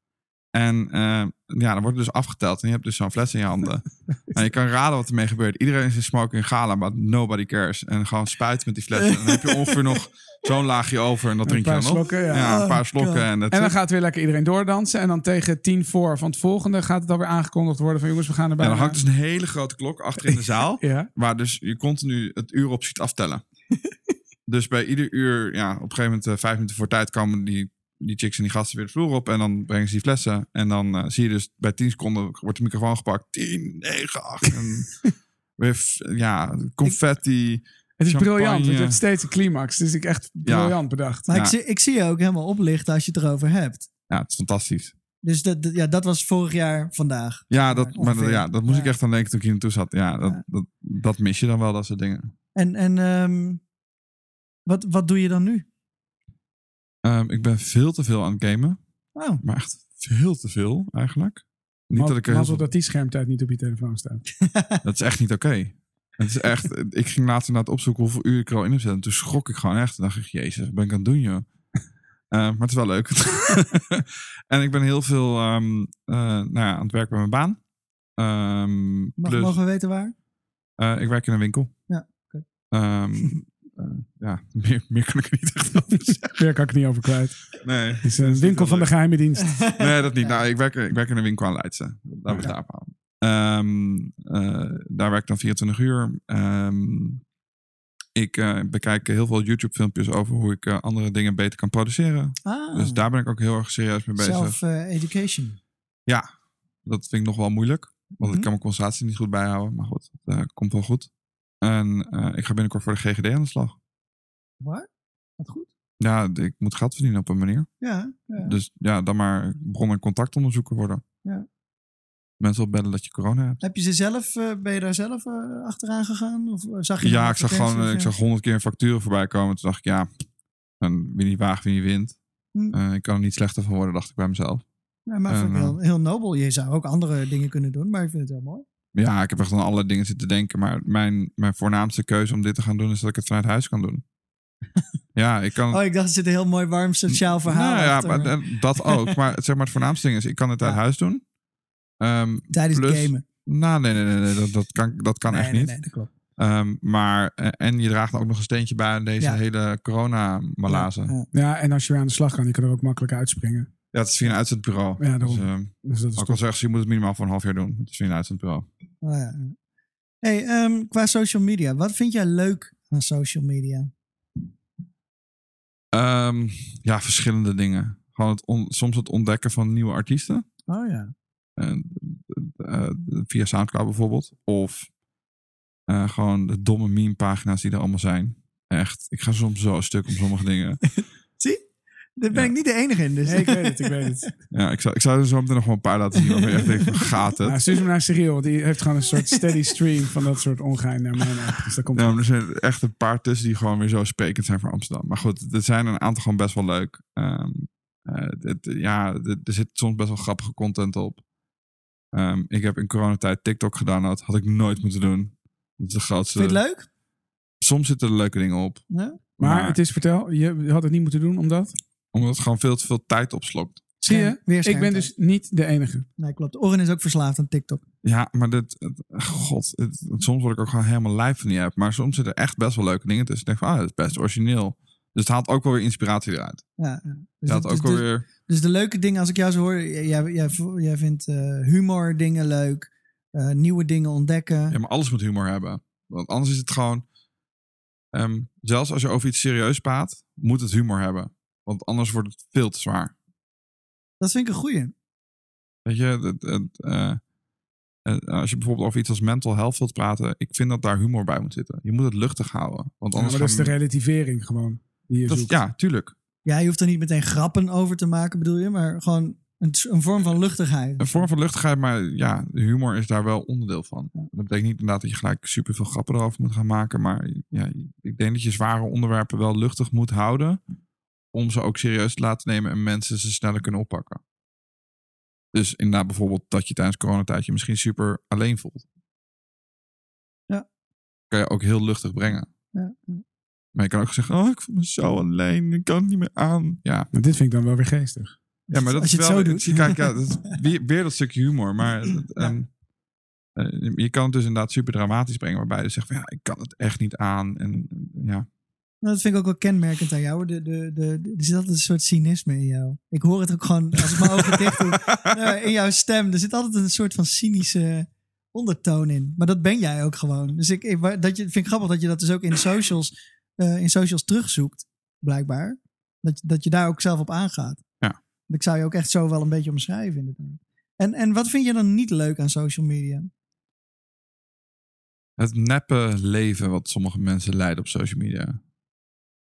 En eh, ja, dan wordt het dus afgeteld. En je hebt dus zo'n fles in je handen. en je kan raden wat ermee gebeurt. Iedereen is in smoking gala, but nobody cares. En gewoon spuit met die fles. En dan heb je ongeveer nog zo'n laagje over. En dat drink je dan op. slokken, ja. Ja, een Oh, paar slokken. God. En, En dan gaat weer lekker iedereen doordansen. En dan tegen tien voor van het volgende gaat het alweer aangekondigd worden van jongens, we gaan erbij. ja, dan hangt dus een hele grote klok achter in de zaal. Ja, Waar dus je continu het uur op ziet aftellen. dus bij ieder uur, ja, op een gegeven moment, eh, vijf minuten voor tijd, komen die, die chicks en die gasten weer de vloer op. En dan brengen ze die flessen. En dan eh, zie je dus bij 10 seconden wordt de microfoon gepakt. 10, 9, 8. En weer, f- ja, confetti. het is Champagne. briljant. Het wordt steeds een climax. Het is echt briljant bedacht. Maar Ja. ik, zie, ik zie je ook helemaal oplichten als je het erover hebt. Ja, het is fantastisch. Dus dat, dat- ja, dat was vorig jaar vandaag. Ja, dat, maar, ja, dat moest Ja. ik echt aan denken toen ik hier naartoe zat. Ja, dat, Ja. Dat, dat mis je dan wel, dat soort dingen. En, en ehm, wat, wat doe je dan nu? Ehm, ik ben veel te veel aan het gamen. Oh, Maar echt veel te veel, eigenlijk. Niet dat ik er heel dat die schermtijd niet op je telefoon staat. Dat is echt niet oké. Het is echt, ik ging laatst inderdaad opzoeken hoeveel uur ik er al in heb zitten. En toen schrok ik gewoon echt. En dacht ik, jezus, wat ben ik aan het doen, joh? Eh, maar het is wel leuk. en ik ben heel veel ehm, eh, nou ja, aan het werk bij mijn baan. Ehm, mag, plus, mogen we weten waar? eh, ik werk in een winkel. Ja. Ehm, ja, meer, meer kan ik er niet echt over zeggen. Daar kan ik niet over kwijt. Nee, Het is een winkel van de geheime dienst. nee, dat niet. Nou, ik, werk, ik werk in een winkel aan Leidse. Laten we het daarop houden. Ehm, eh, daar werk ik dan 24 uur. Ehm, ik eh, bekijk heel veel YouTube-filmpjes over hoe ik eh, andere dingen beter kan produceren. Ah, Dus daar ben ik ook heel erg serieus mee bezig. self-education. Dat vind ik nog wel moeilijk. Want Mhm. ik kan mijn concentratie niet goed bijhouden. Maar goed, dat eh, komt wel goed. En eh, ik ga binnenkort voor de GGD aan de slag. Waar? Wat goed. Ja, ik moet geld verdienen op een manier. Ja, ja. Dus ja, dan maar bron- en contactonderzoeker worden. Ja. Mensen opbellen dat je corona hebt. Heb je ze zelf, eh, ben je daar zelf eh, achteraan gegaan? Of zag je Ja, een ik zag gewoon of, ik zag honderd keer facturen voorbij komen. Toen dacht ik, ja, en wie niet waagt, wie niet wint. Hm. Ik kan er niet slechter van worden, dacht ik bij mezelf. Ja, maar en, ik heel, heel nobel. Je zou ook andere dingen kunnen doen, maar ik vind het heel mooi. Ja, ik heb echt aan alle dingen zitten denken. Maar mijn, mijn voornaamste keuze om dit te gaan doen, is dat ik het vanuit huis kan doen. ja, ik kan... Oh, ik dacht, er zit een heel mooi warm sociaal verhaal Nou ja, maar, dat ook. Maar zeg maar, het voornaamste ding is, ik kan het uit Ja. huis doen. Ehm, Tijdens plus- het gamen. Nou, nee, nee, nee, nee, dat, dat kan, dat kan Nee, echt nee, niet. Nee, dat klopt. Ehm, maar, eh, en je draagt ook nog een steentje bij aan deze Ja. hele corona-malaise. Ja, Ja. Ja, en als je weer aan de slag kan, je kan er ook makkelijk uitspringen. Het is via een uitzendbureau. Ja, dus, ehm, Dus dat is ook al zeggen ze, je moet het minimaal voor een half jaar doen. Het is via een uitzendbureau. Oh, ja. Hey, ehm, qua social media, wat vind jij leuk aan social media? Ehm, ja, verschillende dingen. Gewoon het on- soms het ontdekken van nieuwe artiesten. Oh ja. En, eh, via Soundcloud bijvoorbeeld. Of eh, gewoon de domme meme-pagina's die er allemaal zijn. Echt, ik ga soms zo stuk om sommige dingen. Zie? Daar ben Ja. ik niet de enige in. Dus. Nee, ik weet het, ik weet het. Ja, ik zou, ik zou er zo meteen nog wel een paar laten zien. Waarvan je echt denkt, van, gaat het? Nou, stuur ze maar naar Cyril, want die heeft gewoon een soort steady stream van dat soort ongein naar mijn app. Dus dat komt Ja, maar er zijn echt een paar tussen die gewoon weer zo sprekend zijn voor Amsterdam. Maar goed, er zijn een aantal gewoon best wel leuk. Ehm, eh, ja, er er zit soms best wel grappige content op. Ehm, ik heb in coronatijd TikTok gedaan. Dat had ik nooit moeten doen. Dat is de grootste. Vind je het leuk? Soms zitten er leuke dingen op. Ja? Maar, het is, vertel, je had het niet moeten doen omdat... Omdat het gewoon veel te veel tijd opslokt. Zie je, weer ik ben dus niet de enige. Nee, klopt. Oren is ook verslaafd aan TikTok. Ja, maar dit, het- god, het- soms word ik ook gewoon helemaal lijf van die app. Maar soms zitten er echt best wel leuke dingen tussen. Ik denk van, ah, dat is best origineel. Dus het haalt ook wel weer inspiratie eruit. Ja, ja. Dus, Het dus- ook wel dus- weer... dus de leuke dingen, als ik jou zo hoor, jij, jij, jij vindt eh, humor dingen leuk, eh, nieuwe dingen ontdekken. Ja, maar alles moet humor hebben. Want anders is het gewoon... ehm, zelfs als je over iets serieus praat, moet het humor hebben. Want anders wordt het veel te zwaar. Dat vind ik een goeie. Weet je, het, het, eh, eh, als je bijvoorbeeld over iets als mental health wilt praten, ik vind dat daar humor bij moet zitten. Je moet het luchtig houden. Want Ja, anders maar dat is de relativering gewoon, die je dat- zoekt. Ja, tuurlijk. Ja, je hoeft er niet meteen grappen over te maken, bedoel je, maar gewoon een, een vorm van luchtigheid. Een vorm van luchtigheid, maar ja, de humor is daar wel onderdeel van. Dat betekent niet inderdaad dat je gelijk super veel grappen erover moet gaan maken. Maar ja, ik denk dat je zware onderwerpen wel luchtig moet houden. Om ze ook serieus te laten nemen en mensen ze sneller kunnen oppakken. Dus inderdaad bijvoorbeeld dat je tijdens coronatijd je misschien super alleen voelt. Ja. Kan je ook heel luchtig brengen. Ja. Maar je kan ook zeggen, oh ik voel me zo alleen, ik kan het niet meer aan. Ja, Maar dit vind ik dan wel weer geestig. ja, maar dat Als je is het wel, zo doet. zie, kijk, ja, dat is weer, weer dat stukje humor. Maar dat, ehm, eh, je kan het dus inderdaad super dramatisch brengen. Waarbij je zegt van ja, ik kan het echt niet aan. En ja, Nou, dat vind ik ook wel kenmerkend aan jou. De, de, de, de- er zit altijd een soort cynisme in jou. Ik hoor het ook gewoon, als ik mijn ogen dicht doe, nou, in jouw stem. Er zit altijd een soort van cynische ondertoon in. Maar dat ben jij ook gewoon. Dus ik, ik dat je, vind ik grappig dat je dat dus ook in socials, eh, in socials terugzoekt, blijkbaar. Dat, je- dat je daar ook zelf op aangaat. Ja. Ik zou je ook echt zo wel een beetje omschrijven inderdaad. En, en wat vind je dan niet leuk aan social media? het neppe leven wat sommige mensen leiden op social media.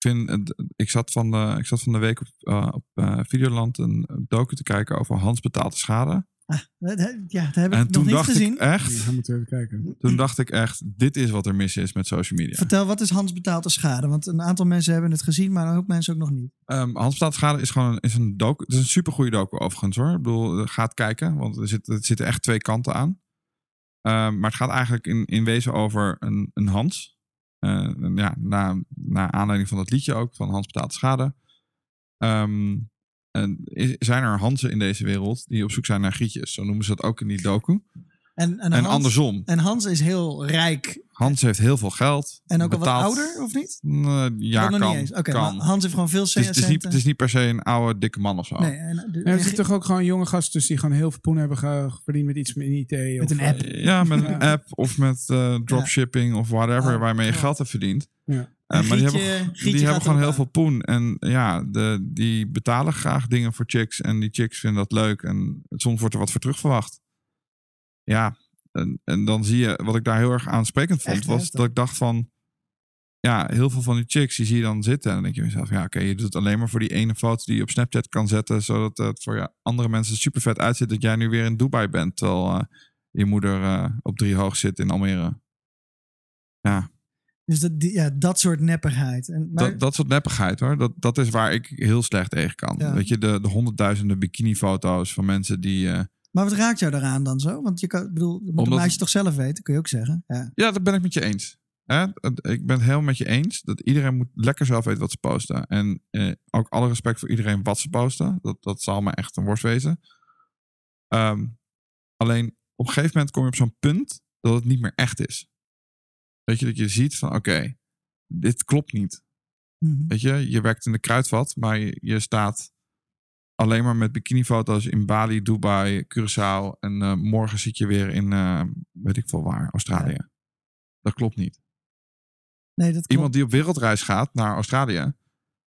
Ik, vind, het- ik, zat, van de, ik zat van de week op, eh, op eh, Videoland een docu te kijken over Hans betaalde schade. Ah, dat- ja, dat heb ik En nog toen niet dacht gezien. ik echt, Dan moeten we even kijken. toen dacht ik echt, dit is wat er mis is met social media. Vertel, wat is Hans betaald de schade? Want een aantal mensen hebben het gezien, maar een hoop mensen ook nog niet. Ehm Hans betaald schade is gewoon een, is een docu. Het is een supergoeie docu overigens hoor. Ik bedoel, eh, ga het kijken, want er, zit, er zitten echt twee kanten aan. Ehm, maar het gaat eigenlijk in, in wezen over een, een Hans. Eh, ja, na, na aanleiding van dat liedje ook, van Hans betaalt schade. Ehm, en zijn er Hansen in deze wereld die op zoek zijn naar grietjes. Zo noemen ze dat ook in die docu. En, en, En Hans, andersom. En Hans is heel rijk Hans heeft heel veel geld. en ook al wat ouder, of niet? Ja, kan. niet eens. Oké, kan. maar Hans heeft gewoon veel Het is, het, is niet, centen. het is niet per se een oude, dikke man of zo. Nee, en, de- Ja, er zitten toch ook gewoon jonge gasten tussen die gewoon heel veel poen hebben verdiend met iets met IT. Met of, een eh, app. Ja, met een app of met eh, dropshipping of whatever, Oh, waarmee je ja. geld hebt verdiend. Ja. Eh, En maar die hebben, Grietje die hebben gewoon heel aan. veel poen. En ja, de, die betalen graag dingen voor chicks. En die chicks vinden dat leuk. En soms wordt er wat voor terug verwacht. Ja, en, en dan zie je, wat ik daar heel erg aansprekend vond, Echt was dat ik dacht van... Ja, heel veel van die chicks, die zie je dan zitten. En dan denk je jezelf, ja oké, je doet het alleen maar voor die ene foto die je op Snapchat kan zetten. Zodat het voor ja, andere mensen super vet uitziet dat jij nu weer in Dubai bent. Terwijl eh, je moeder eh, op drie hoog zit in Almere. Ja, Dus dat, ja, dat soort neppigheid. En, maar, dat, dat soort neppigheid hoor. Dat, dat is waar ik heel slecht tegen kan. Ja. Weet je, de, de honderdduizenden bikini-foto's van mensen die. eh, maar wat raakt jou daaraan dan zo? Want je kan, bedoel, moet een Omdat- meisje toch zelf weten, kun je ook zeggen. Ja. Ja, dat ben ik met je eens. Hè? Ik ben het helemaal met je eens dat iedereen moet lekker zelf weten wat ze posten. En eh, ook alle respect voor iedereen wat ze posten. Dat, dat zal me echt een worst wezen. Ehm, alleen op een gegeven moment kom je op zo'n punt dat het niet meer echt is. Weet je, dat je ziet van oké, dit klopt niet. Mhm. Weet je, je werkt in de kruidvat, maar je, je staat alleen maar met bikinifoto's in Bali, Dubai, Curaçao. En eh, morgen zit je weer in, eh, weet ik veel waar, Australië. Dat klopt niet. Nee, dat klopt. Iemand die op wereldreis gaat naar Australië,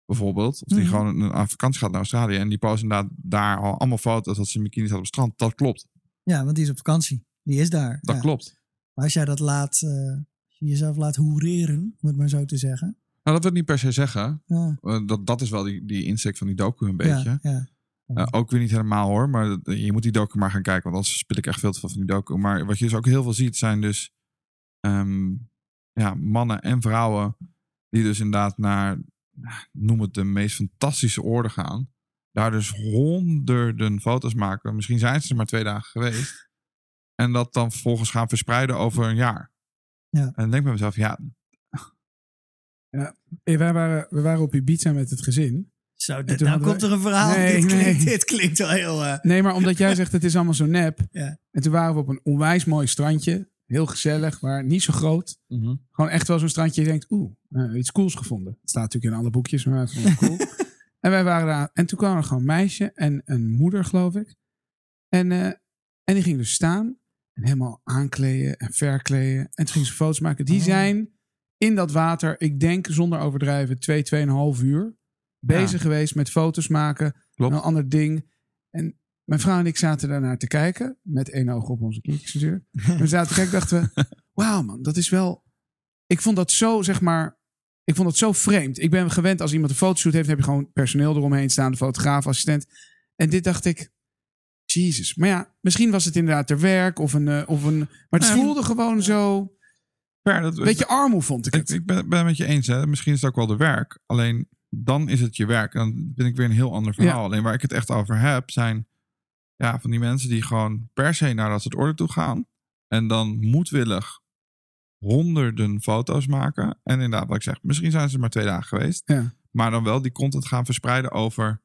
bijvoorbeeld. Of die Mhm. gewoon een, aan vakantie gaat naar Australië. En die post inderdaad daar al allemaal foto's dat ze in bikini staat op het strand. Dat klopt. Ja, want die is op vakantie. Die is daar. Dat ja. klopt. Maar als jij dat laat, eh, jezelf laat hoereren, om het maar zo te zeggen. Nou, dat wil ik niet per se zeggen. Ja, dat, dat is wel die, die insteek van die docu een beetje. Ja, ja. Eh, ook weer niet helemaal hoor, maar dat- je moet die docu maar gaan kijken, want anders speel ik echt veel te veel van die docu. Maar wat je dus ook heel veel ziet zijn dus ehm, ja, mannen en vrouwen die dus inderdaad naar, nou, noem het de meest fantastische oorden gaan. Daar dus honderden foto's maken. Misschien zijn ze er maar twee dagen geweest. En dat dan vervolgens gaan verspreiden over een jaar. Ja. En dan denk ik bij mezelf, ja, Eh, wij waren, we waren op Ibiza met het gezin. Zo, dit, nou komt er een verhaal. Nee, dit, klinkt, nee. dit klinkt wel heel... eh, Nee, maar omdat jij zegt het is allemaal zo nep. Ja. En toen waren we op een onwijs mooi strandje. Heel gezellig, maar niet zo groot. Gewoon echt wel zo'n strandje. Je denkt, oeh, eh, iets cools gevonden. Het staat natuurlijk in alle boekjes, maar het is wel cool. en wij waren daar. En toen kwam er gewoon een meisje en een moeder, geloof ik. En, eh, en die ging dus staan. En helemaal aankleden en verkleden. En toen ging ze foto's maken. Die Oh. zijn in dat water, ik denk zonder overdrijven, twee, tweeënhalf uur. Bezig Ja. geweest met foto's maken. Klopt. Een ander ding. En mijn vrouw en ik zaten daarnaar te kijken. Met één oog op onze kindjes natuurlijk. We zaten te kijken dachten we... Wauw man, dat is wel... Ik vond dat zo, zeg maar... Ik vond dat zo vreemd. Ik ben gewend als iemand een fotoshoot heeft... heb je gewoon personeel eromheen staan. De fotograaf, assistent. En dit dacht ik... Jezus. Maar ja, misschien was het inderdaad ter werk of een... eh, of een maar het Nee. voelde gewoon zo... ver, dat, beetje armoe vond ik Ik, het. ik ben, ben het met je eens. Hè. Misschien is het ook wel de werk. Alleen dan is het je werk. En dan vind ik weer een heel ander verhaal. Ja. Alleen waar ik het echt over heb, zijn ja, van die mensen die gewoon per se naar dat soort orde toe gaan. En dan moedwillig honderden foto's maken. En inderdaad, wat ik zeg, misschien zijn ze maar twee dagen geweest. Ja. Maar dan wel die content gaan verspreiden over,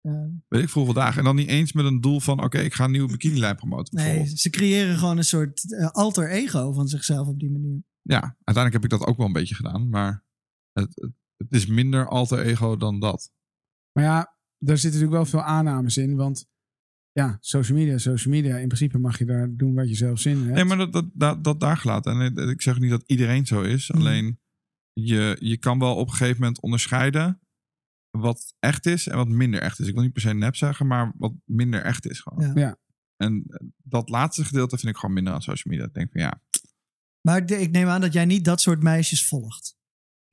eh, weet ik veel hoeveel dagen. En dan niet eens met een doel van, oké, ik ga een nieuwe bikinilijn promoten. nee, ze creëren gewoon een soort eh, alter ego van zichzelf op die manier. Ja, uiteindelijk heb ik dat ook wel een beetje gedaan. Maar het, het, het is minder alter ego dan dat. Maar ja, daar zitten natuurlijk wel veel aannames in. Want ja, social media, social media. In principe mag je daar doen wat je zelf zin in hebt. Nee, maar dat, dat, dat, dat daar gelaten. En ik- ik zeg niet dat iedereen zo is. Mhm. Alleen je, je kan wel op een gegeven moment onderscheiden wat echt is en wat minder echt is. Ik wil niet per se nep zeggen, maar wat minder echt is gewoon. Ja. Ja. En dat laatste gedeelte vind ik gewoon minder aan social media. Ik denk van ja, Maar ik neem aan dat jij niet dat soort meisjes volgt.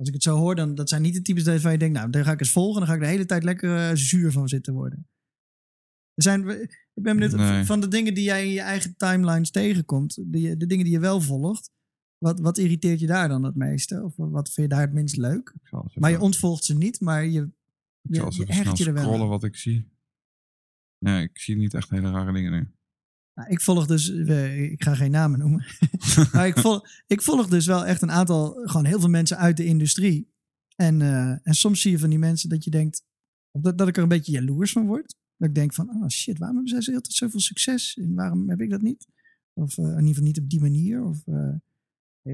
Als ik het zo hoor, dan dat zijn niet de types waarvan je denkt, nou, daar ga ik eens volgen. Dan ga ik de hele tijd lekker eh, zuur van zitten worden. Er zijn, ik ben benieuwd, Nee. van de dingen die jij in je eigen timelines tegenkomt, de, de dingen die je wel volgt, wat, wat irriteert je daar dan het meeste? Of wat vind je daar het minst leuk? ik Maar je ontvolgt ze niet, maar je, ik zal je hecht je er wel scrollen wat ik zie. Nee, ik zie niet echt hele rare dingen nu. Nou, ik volg dus, ik ga geen namen noemen, maar ik volg, ik volg dus wel echt een aantal, gewoon heel veel mensen uit de industrie. En, eh, en soms zie je van die mensen dat je denkt, dat, dat ik er een beetje jaloers van word. Dat ik denk van, oh shit, waarom hebben zij altijd zoveel succes? En waarom heb ik dat niet? Of eh, in ieder geval niet op die manier. Of, eh,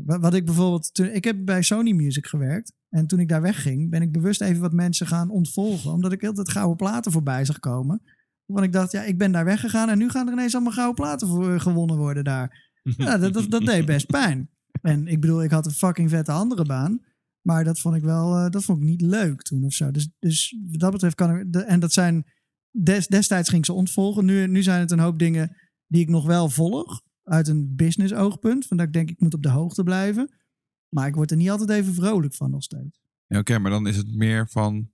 wat, ik bijvoorbeeld, toen, ik heb bij Sony Music gewerkt. En toen ik daar wegging, ben ik bewust even wat mensen gaan ontvolgen. Omdat ik heel tijd gouden platen voorbij zag komen. Want ik dacht, ja, ik ben daar weggegaan en nu gaan er ineens allemaal gouden platen voor, eh, gewonnen worden daar. Ja, dat, dat, dat deed best pijn. En ik bedoel, ik had een fucking vette andere baan. Maar dat vond ik wel, eh, dat vond ik niet leuk toen of zo. Dus, dus wat dat betreft kan ik, de- en dat zijn, des, destijds ging ik ze ontvolgen. Nu, nu zijn het een hoop dingen die ik nog wel volg. Uit een business oogpunt. Van dat ik denk, ik moet op de hoogte blijven. Maar ik word er niet altijd even vrolijk van nog steeds. Ja, oké, maar dan is het meer van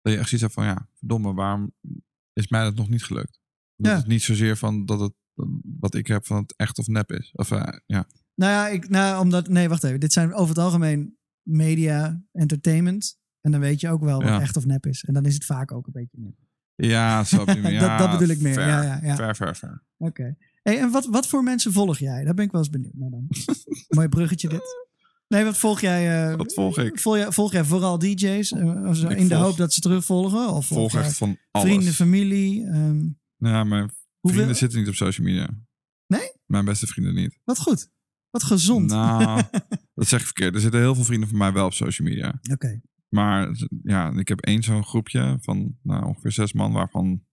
dat je echt zoiets hebt van ja, verdomme, waarom is mij dat nog niet gelukt? Dat Ja. het niet zozeer van dat het wat ik heb van het echt of nep is. Of eh, ja. Nou ja, ik, nou, omdat, nee, wacht even. Dit zijn over het algemeen media, entertainment. En dan weet je ook wel wat Ja. echt of nep is. En dan is het vaak ook een beetje nep. Ja, bedoel je. Dat- Ja, dat bedoel ik meer. Ver, Ja, ja, ja. ver, ver, ver. Oké. Hey, en wat, wat voor mensen volg jij? Daar ben ik wel eens benieuwd naar dan. Mooi bruggetje dit. Nee, wat volg jij? eh, Wat volg ik? Volg jij, volg jij vooral DJ's? eh, in de hoop dat ze terugvolgen? Of volg echt van alles. vrienden, familie? ehm, Ja, mijn hoeveel, vrienden zitten niet op social media. Nee? Mijn beste vrienden niet. Wat goed. Wat gezond. Nou, dat zeg ik verkeerd. Er zitten heel veel vrienden van mij wel op social media. Oké. Maar ja, ik heb één zo'n groepje van nou, ongeveer zes man, waarvan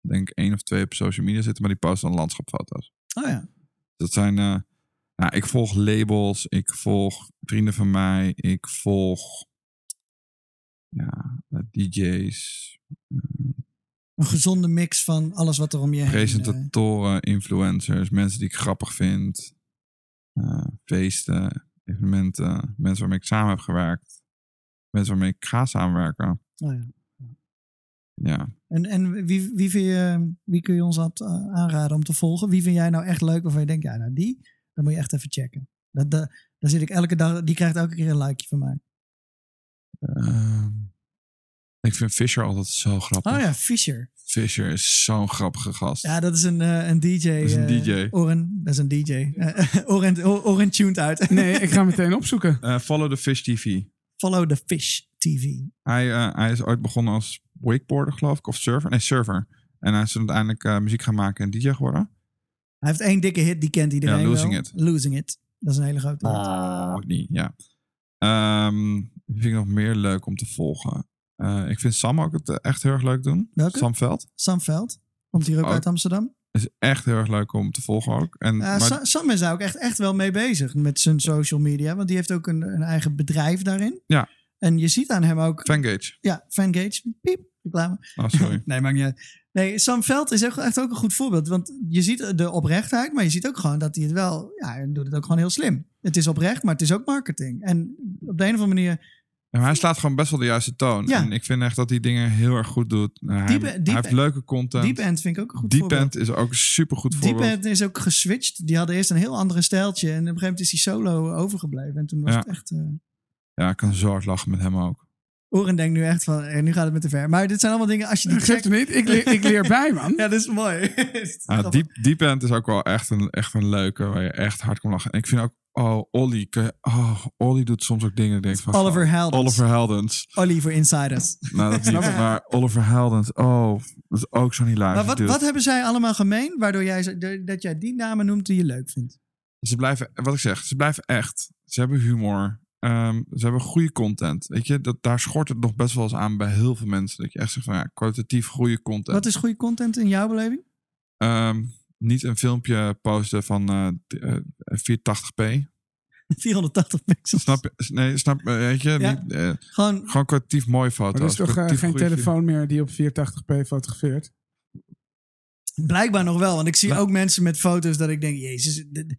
denk ik één of twee op social media zitten, maar die posten dan landschapfoto's. Oh ja. Dat zijn, eh, nou, ik volg labels, ik volg vrienden van mij, ik volg ja, eh, DJ's, Een gezonde mix van alles wat er om je heen... eh, presentatoren, influencers, mensen die ik grappig vind, eh, feesten, evenementen, mensen waarmee ik samen heb gewerkt, mensen waarmee ik ga samenwerken. oh ja. Ja, En, en wie, wie, vind je, wie kun je ons aan- aanraden om te volgen? Wie vind jij nou echt leuk waarvan je denkt, ja, nou die, dan moet je echt even checken. Dat, dat, daar zit ik elke dag, die krijgt elke keer een likeje van mij. Ehm, ik vind Fisher altijd zo grappig. Oh ja, Fisher. Fisher is zo'n grappige gast. Ja, dat is een, eh, een DJ. Dat is een DJ. Oren, dat is een DJ. Eh, Oren, Oren tuned uit. Nee, ik ga meteen opzoeken. Eh, Follow the Fish TV. Follow the Fish TV. Hij, eh, hij is ooit begonnen als wakeboarder, geloof ik, of surfer. Nee, surfer. En hij is uiteindelijk eh, muziek gaan maken en DJ geworden. Hij heeft één dikke hit, die kent iedereen Ja, Losing wel. It. Losing It. Dat is een hele grote hit. Ook niet, ja. Ehm, wie vind ik nog meer leuk om te volgen? Eh, ik vind Sam ook het eh, echt heel erg leuk doen. Welke? Sam Veld. Sam Veld. Komt hier ook Ook. uit Amsterdam. Is echt heel erg leuk om te volgen ook. En, Ja, maar, Sa- Sam is daar ook echt, echt wel mee bezig met zijn social media. Want die heeft ook een, een eigen bedrijf daarin. Ja. En je ziet aan hem ook... Fangage. Ja, Fangage. Piep, reclame. Oh, sorry. nee, maakt niet uit. Nee, Sam Veld is echt, ook een goed voorbeeld. Want je ziet de oprechtheid, maar je ziet ook gewoon dat hij het wel... Ja, hij doet het ook gewoon heel slim. Het is oprecht, maar het is ook marketing. En op de een of andere manier... Ja, maar hij slaat gewoon best wel de juiste toon. Ja. En ik vind echt dat hij dingen heel erg goed doet. Nou, hij, Deep- hij heeft leuke content. Deep End vind ik ook een goed Deep voorbeeld. End is ook een super goed Deep voorbeeld. End is ook geswitcht. Die hadden eerst een heel andere stijltje. En op een gegeven moment is hij solo overgebleven. En toen was Ja. het echt... eh, Ja, ik kan zo hard lachen met hem ook. Oren denkt nu echt van, eh, nu gaat het met te ver. Maar dit zijn allemaal dingen, als je die Dat trekt... niet. Ik leer, ik leer bij, man. Ja, dat is mooi. Ja, Deep, Deep End is ook wel echt een, echt een leuke, waar je echt hard kan lachen. En ik vind ook, oh, Olly, oh, Olly doet soms ook dingen, ik denk van... Oliver Heldens. Oliver Heldens. Ollie voor Insiders. Nou, dat niet, maar Oliver Heldens, oh, dat is ook zo'n hilarisch Maar wat, wat hebben zij allemaal gemeen, waardoor jij, dat jij die namen noemt die je leuk vindt? Ze blijven, wat ik zeg, ze blijven echt. Ze hebben humor. Ehm, ze hebben goede content. Weet je, dat, daar schort het nog best wel eens aan bij heel veel mensen. Dat je echt zegt van ja, kwalitatief goede content. Wat is goede content in jouw beleving? Ehm, niet een filmpje posten van eh, eh, 480p. 480 pixels. Snap je? Nee, snap je? Weet je? Ja. Niet, eh, Gewoon, gewoon kwalitatief mooie foto's. Er is toch eh, geen telefoon meer die op 480p fotografeert? blijkbaar nog wel. Want ik zie ook mensen met foto's dat ik denk, jezus, dit-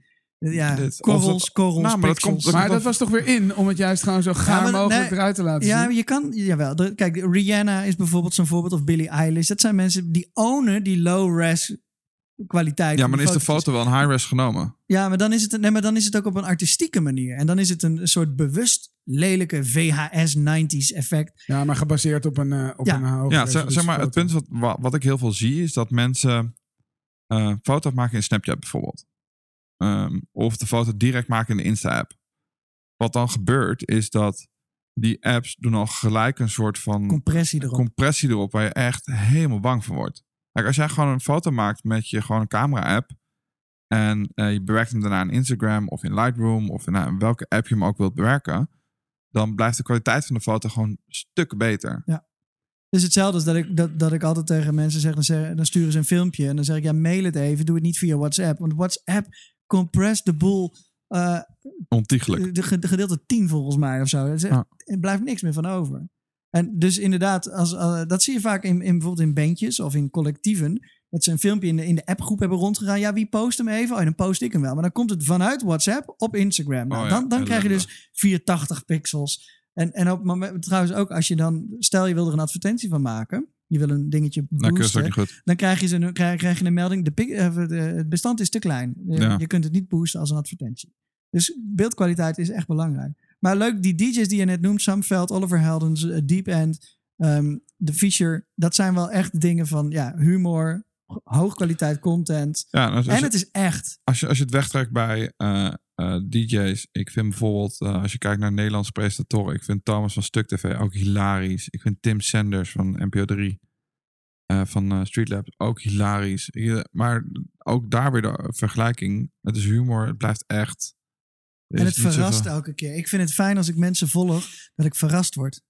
ja, Dit- korrels, dat- korrels, Nou, maar dat pixels. komt- Maar dat was toch weer in om het juist gewoon zo gaar mogelijk nee, eruit te laten Ja, zien? je kan, jawel. De- Kijk, Rihanna is bijvoorbeeld zo'n voorbeeld, of Billie Eilish. Dat zijn mensen die ownen die low-res kwaliteit. Ja, maar dan is de foto wel een high-res genomen. Ja, maar dan, is het, nee, maar dan is het ook op een artistieke manier. En dan is het een soort bewust lelijke VHS 90s effect. Ja, maar gebaseerd op een, op Ja. een hoge Ja, zeg, maar, het punt wat, wa- wat ik heel veel zie is dat mensen eh foto's maken in Snapchat bijvoorbeeld. Ehm, of de foto direct maken in de Insta-app. Wat dan gebeurt is dat die apps doen al gelijk een soort van Compressie erop. compressie erop waar je echt helemaal bang van wordt. Kijk, als jij gewoon een foto maakt met je gewoon een camera-app en eh, je bewerkt hem daarna in Instagram of in Lightroom of in, nou, in welke app je hem ook wilt bewerken, dan blijft de kwaliteit van de foto gewoon stukken beter. Het is hetzelfde als dat ik, dat, dat ik altijd tegen mensen zeg dan, zeg, dan sturen ze een filmpje. En dan zeg ik, ja, mail het even. Doe het niet via WhatsApp. Want WhatsApp compress de boel... eh, Ontiegelijk. de, ge- de gedeelte 10 volgens mij of zo. Er, er blijft niks meer van over. En dus inderdaad, als, eh, dat zie je vaak in, in bijvoorbeeld in bandjes of in collectieven. Dat ze een filmpje in de, in de appgroep hebben rondgegaan. Ja, wie post hem even? Oh, dan post ik hem wel. Maar dan komt het vanuit WhatsApp op Instagram. Nou, Oh ja, dan dan krijg je dus 480 pixels. En, en op trouwens ook als je dan, stel je wil er een advertentie van maken. Je wil een dingetje Nou, boosten. Dan krijg je, ze, krijg, krijg je een melding. De, eh, de- het bestand is te klein. Je, Ja. je kunt het niet boosten als een advertentie. Dus beeldkwaliteit is echt belangrijk. Maar leuk, die DJ's die je net noemt, Sam Veld, Oliver Heldens, eh, Deep End, ehm de Fisher, dat zijn wel echt dingen van ja, humor, hoogkwaliteit content. Ja, als En het is echt. als, je, als je het wegtrekt bij eh, DJ's, ik vind bijvoorbeeld, eh, als je kijkt naar Nederlandse presentatoren, ik vind Thomas van Stuk TV ook hilarisch. Ik vind Tim Sanders van NPO 3. eh, van eh, Streetlab. Ook hilarisch. Je- maar ook daar weer de vergelijking. Het is humor. Het blijft echt. En is het verrast zoveel- elke keer. Ik vind het fijn als ik mensen volg, dat ik verrast word.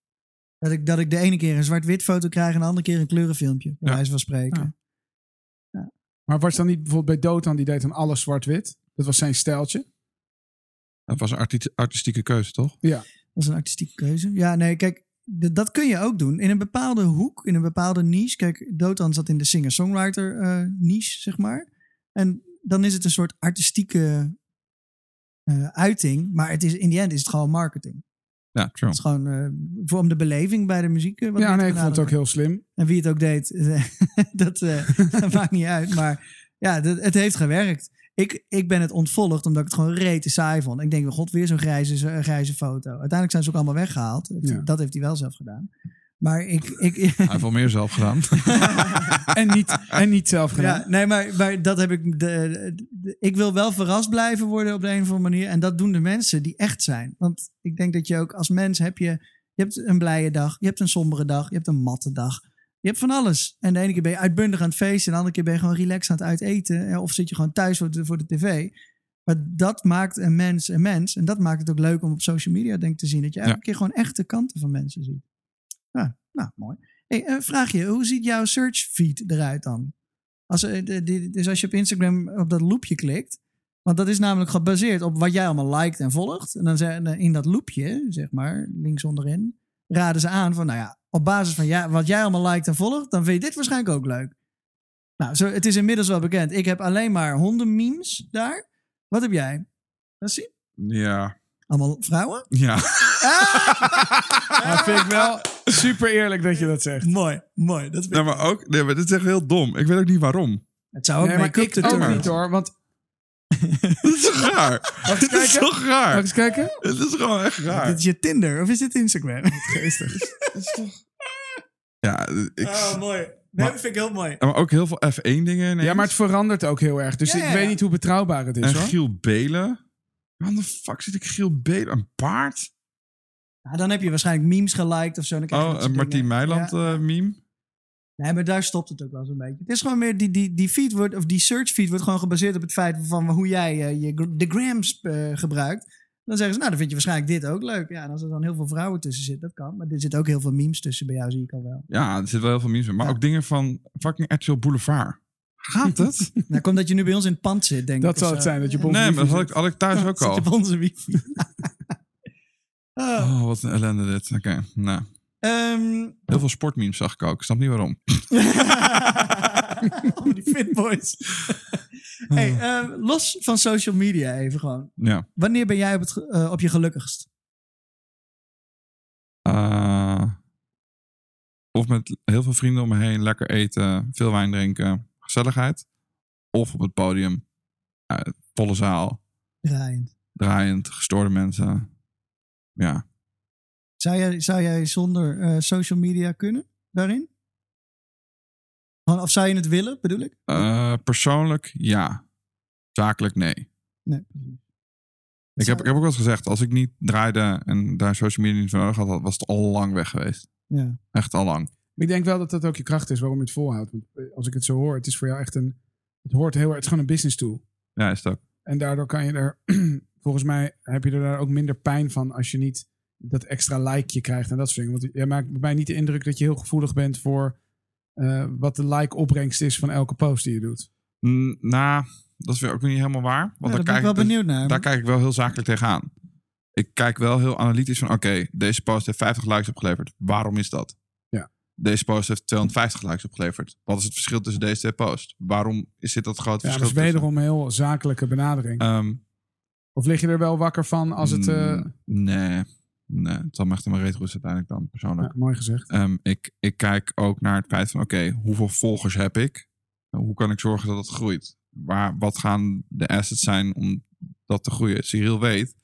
Dat ik, dat ik de ene keer een zwart-wit foto krijg en de andere keer een kleurenfilmpje. Bij Ja. wijze van spreken. Ja. Maar was dan niet bijvoorbeeld bij Dotan, die deed dan alles zwart-wit? Dat was zijn stijltje. Het was een arti- artistieke keuze, toch? Dat is een artistieke keuze. Ja, nee, kijk, dat kun je ook doen. In een bepaalde hoek, in een bepaalde niche. Kijk, Dotan zat in de singer-songwriter eh, niche, zeg maar. En dan is het een soort artistieke eh, uiting. Maar het is, in die end is het gewoon marketing. Ja, true. Het is gewoon eh, voor om de beleving bij de muziek. wat ja, nee, ik vond het ook heel slim. En wie het ook deed, dat, dat maakt niet uit. Maar ja, dat, het heeft gewerkt. Ik, ik ben het ontvolgd omdat ik het gewoon rete saai vond. Ik denk, oh god, weer zo'n grijze, grijze foto. Uiteindelijk zijn ze ook allemaal weggehaald. Ja. Dat heeft hij wel zelf gedaan. Maar ik... ik Hij heeft wel meer zelf gedaan. En niet, en niet zelf gedaan. ja, nee, maar, maar dat heb ik... De, de- ik wil wel verrast blijven worden op de een of andere manier. En dat doen de mensen die echt zijn. Want ik denk dat je ook als mens heb je... Je hebt een blije dag, je hebt een sombere dag, je hebt een matte dag. Je hebt van alles. En de ene keer ben je uitbundig aan het feesten. En de andere keer ben je gewoon relaxed aan het uiteten. Of zit je gewoon thuis voor de, voor de tv. Maar dat maakt een mens een mens. En dat maakt het ook leuk om op social media denk te zien. Dat je elke Ja. keer gewoon echte kanten van mensen ziet. Ja, nou, mooi. Hey, eh, vraag je, hoe ziet jouw search feed eruit dan? Als, eh, dus als je op Instagram op dat loopje klikt. Want dat is namelijk gebaseerd op wat jij allemaal liked en volgt. En dan zijn in dat loopje, zeg maar, links onderin, raden ze aan van, nou ja, op basis van ja, wat jij allemaal liked en volgt, dan vind je dit waarschijnlijk ook leuk. Nou, zo, het is inmiddels wel bekend. Ik heb alleen maar hondenmemes daar. Wat heb jij? Dat zien? ja. Allemaal vrouwen? Ja. Dat vind ik wel super eerlijk dat je dat zegt. mooi, mooi. Dat vind maar ook, nee, maar dit is echt heel dom. Ik weet ook niet waarom. Het zou ook Nee, maar ik ook niet hoor. Want, Dat is toch raar? eens Dit is kijken. toch mag raar? ik eens kijken? Het is gewoon echt raar. Dit is je Tinder of is dit Instagram? Geestig. Ja, ik, Oh, mooi. Nee, Maar- dat vind ik heel mooi. maar ook heel veel F1 dingen ineens. Ja, maar het verandert ook heel erg. Dus Ja, ik ja, weet ja. niet hoe betrouwbaar het is En hoor. Giel Belen. Waarom de fuck zit ik Giel Belen? Een paard? Nou, dan heb je waarschijnlijk memes geliked of zo. Dan krijg je Oh, dat een Martien. Meiland Ja. eh, meme? Nee, maar daar stopt het ook wel zo'n beetje. Het is gewoon meer, die, die, die feed wordt, of die search feed wordt gewoon gebaseerd op het feit van hoe jij eh, je, de grams eh, gebruikt. Dan zeggen ze, nou, dan vind je waarschijnlijk dit ook leuk. Ja, en als er dan heel veel vrouwen tussen zitten, dat kan. Maar er zitten ook heel veel memes tussen bij jou, zie ik al wel. Ja, er zit wel heel veel memes in. Maar Ja. ook dingen van fucking RTL Boulevard. Gaat het? Nou, komt dat je nu bij ons in het pand zit, denk ik. Dat of zal zo. het zijn, dat je onze nee, maar dat had ik, had ik thuis ook al. je op onze wifi. Oh. Oh, wat een ellende dit. Oké, nou. Ehm, Heel veel sportmemes zag ik ook. Ik snap niet waarom. oh, die fit boys. hey, eh, los van social media even gewoon. Ja. Wanneer ben jij op, het, eh, op je gelukkigst? Eh, of met heel veel vrienden om me heen. Lekker eten. Veel wijn drinken. Gezelligheid. Of op het podium. eh, volle zaal. Draaiend. Draaiend. Gestoorde mensen. Ja. Zou jij, zou jij zonder eh, social media kunnen daarin? Of zou je het willen, bedoel ik? Eh, persoonlijk ja. Zakelijk nee. Nee. Ik heb, ik heb ook wel eens gezegd, als ik niet draaide en daar social media niet voor nodig had, was het al lang weg geweest. Ja. Echt al lang. Maar ik denk wel dat dat ook je kracht is waarom je het volhoudt. Want eh, als ik het zo hoor, het is voor jou echt een... Het hoort heel erg... Het is gewoon een business tool. Ja, is ook. En daardoor kan je er... volgens mij heb je er daar ook minder pijn van als je niet dat extra likeje krijgt en dat soort dingen. Want jij maakt bij mij niet de indruk dat je heel gevoelig bent voor eh, wat de like-opbrengst is van elke post die je doet. Mm, nou, dat is weer ook niet helemaal waar. Want Ja, daar ben kijk ik wel dus- benieuwd naar. daar kijk ik wel heel zakelijk tegenaan. Ik kijk wel heel analytisch van, oké, deze post heeft 50 likes opgeleverd. Waarom is dat? Ja. Deze post heeft 250 likes opgeleverd. Wat is het verschil tussen deze twee posts? Waarom is dit dat grote Ja, dat verschil? is tussen? wederom een heel zakelijke benadering. Ehm, of lig je er wel wakker van als het... eh, mm, Nee, nee, het zal me echt retro's uiteindelijk dan, persoonlijk. ja, mooi gezegd. Ehm, ik, ik kijk ook naar het feit van, oké, hoeveel volgers heb ik? Hoe kan ik zorgen dat het groeit? Waar, wat gaan de assets zijn om dat te groeien? Cyril weet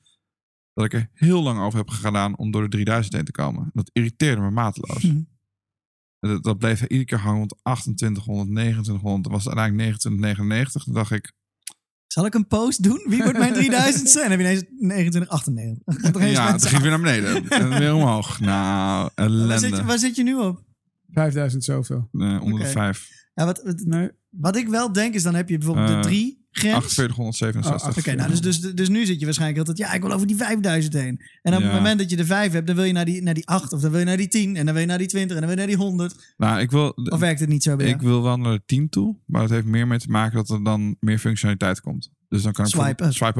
dat ik er heel lang over heb gedaan om door de 3000 heen te komen. Dat irriteerde me mateloos. Mhm. Dat, dat bleef iedere keer hangen rond 2800, 2900. Dan was uiteindelijk 2999. Toen dacht ik, Zal ik een post doen? Wie wordt mijn 3000 zijn? Dan heb je ineens 2998. Dan gaat er eens ja, het ging weer naar beneden. en weer omhoog. Nou, waar, zit je, ellende. waar zit je nu op? 5000 zoveel. Nee, onder Oké. de vijf. Ja, wat, wat, Nee. wat ik wel denk is, dan heb je bijvoorbeeld de Eh, drie grens. 4867. Oké, nou, dus, dus, dus nu zit je waarschijnlijk altijd, ja, ik wil over die 5000 heen. En op Ja. het moment dat je de 5 hebt, dan wil je naar die, naar die 8, of dan wil je naar die 10, en dan wil je naar die 20, en dan wil je naar die 100. Nou, ik wil, Of werkt het niet zo bij ik jou? wil wel naar de 10 toe, maar het heeft meer mee te maken dat er dan meer functionaliteit komt. Dus dan kan ik Swipe up. Swipe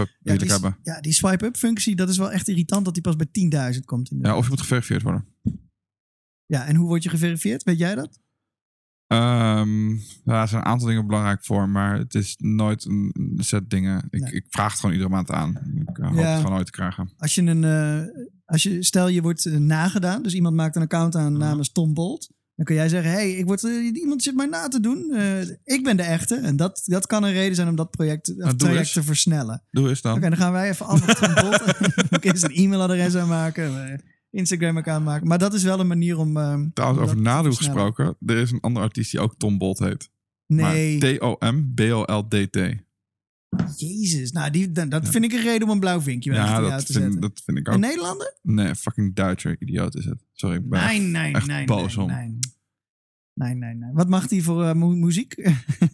up Ja, wil ik die, hebben. ja, die swipe-up functie, dat is wel echt irritant dat die pas bij 10.000 komt. Ja, of je moet geverifieerd worden. ja, en hoe word je geverifieerd? Weet jij dat? Ehm ja, er zijn een aantal dingen belangrijk voor, maar het is nooit een set dingen. Ik, Nee. ik vraag het gewoon iedere maand aan. Ik eh, hoop Ja. het gewoon ooit te krijgen. Als je een, eh, als je, stel je wordt eh, nagedaan, dus iemand maakt een account aan Mhm. namens Tom Bolt. Dan kun jij zeggen, hey, ik word, iemand zit mij na te doen. Ik ben de echte. En dat, dat kan een reden zijn om dat project, doe traject te versnellen. Doe eens dan. Oké, dan gaan wij even allemaal Tom Bolt. Een e-mailadres aanmaken. Instagram-account maken. Maar dat is wel een manier om... om Trouwens, over te versnellen. gesproken. Er is een andere artiest die ook Tom Bolt heet. Nee, T-O-M-B-O-L-D-T. jezus. Nou, die, dat dat vind ik een reden om een blauw vinkje Ja, jou dat te vind, zetten. dat vind ik Een ook. Nederlander? Nee, fucking Duitser. Idioot is het. Sorry, ik ben Nee, echt- nee, echt nee. boos nee, om. nee. Nee, nee, nee. Wat mag die voor eh, mu- muziek?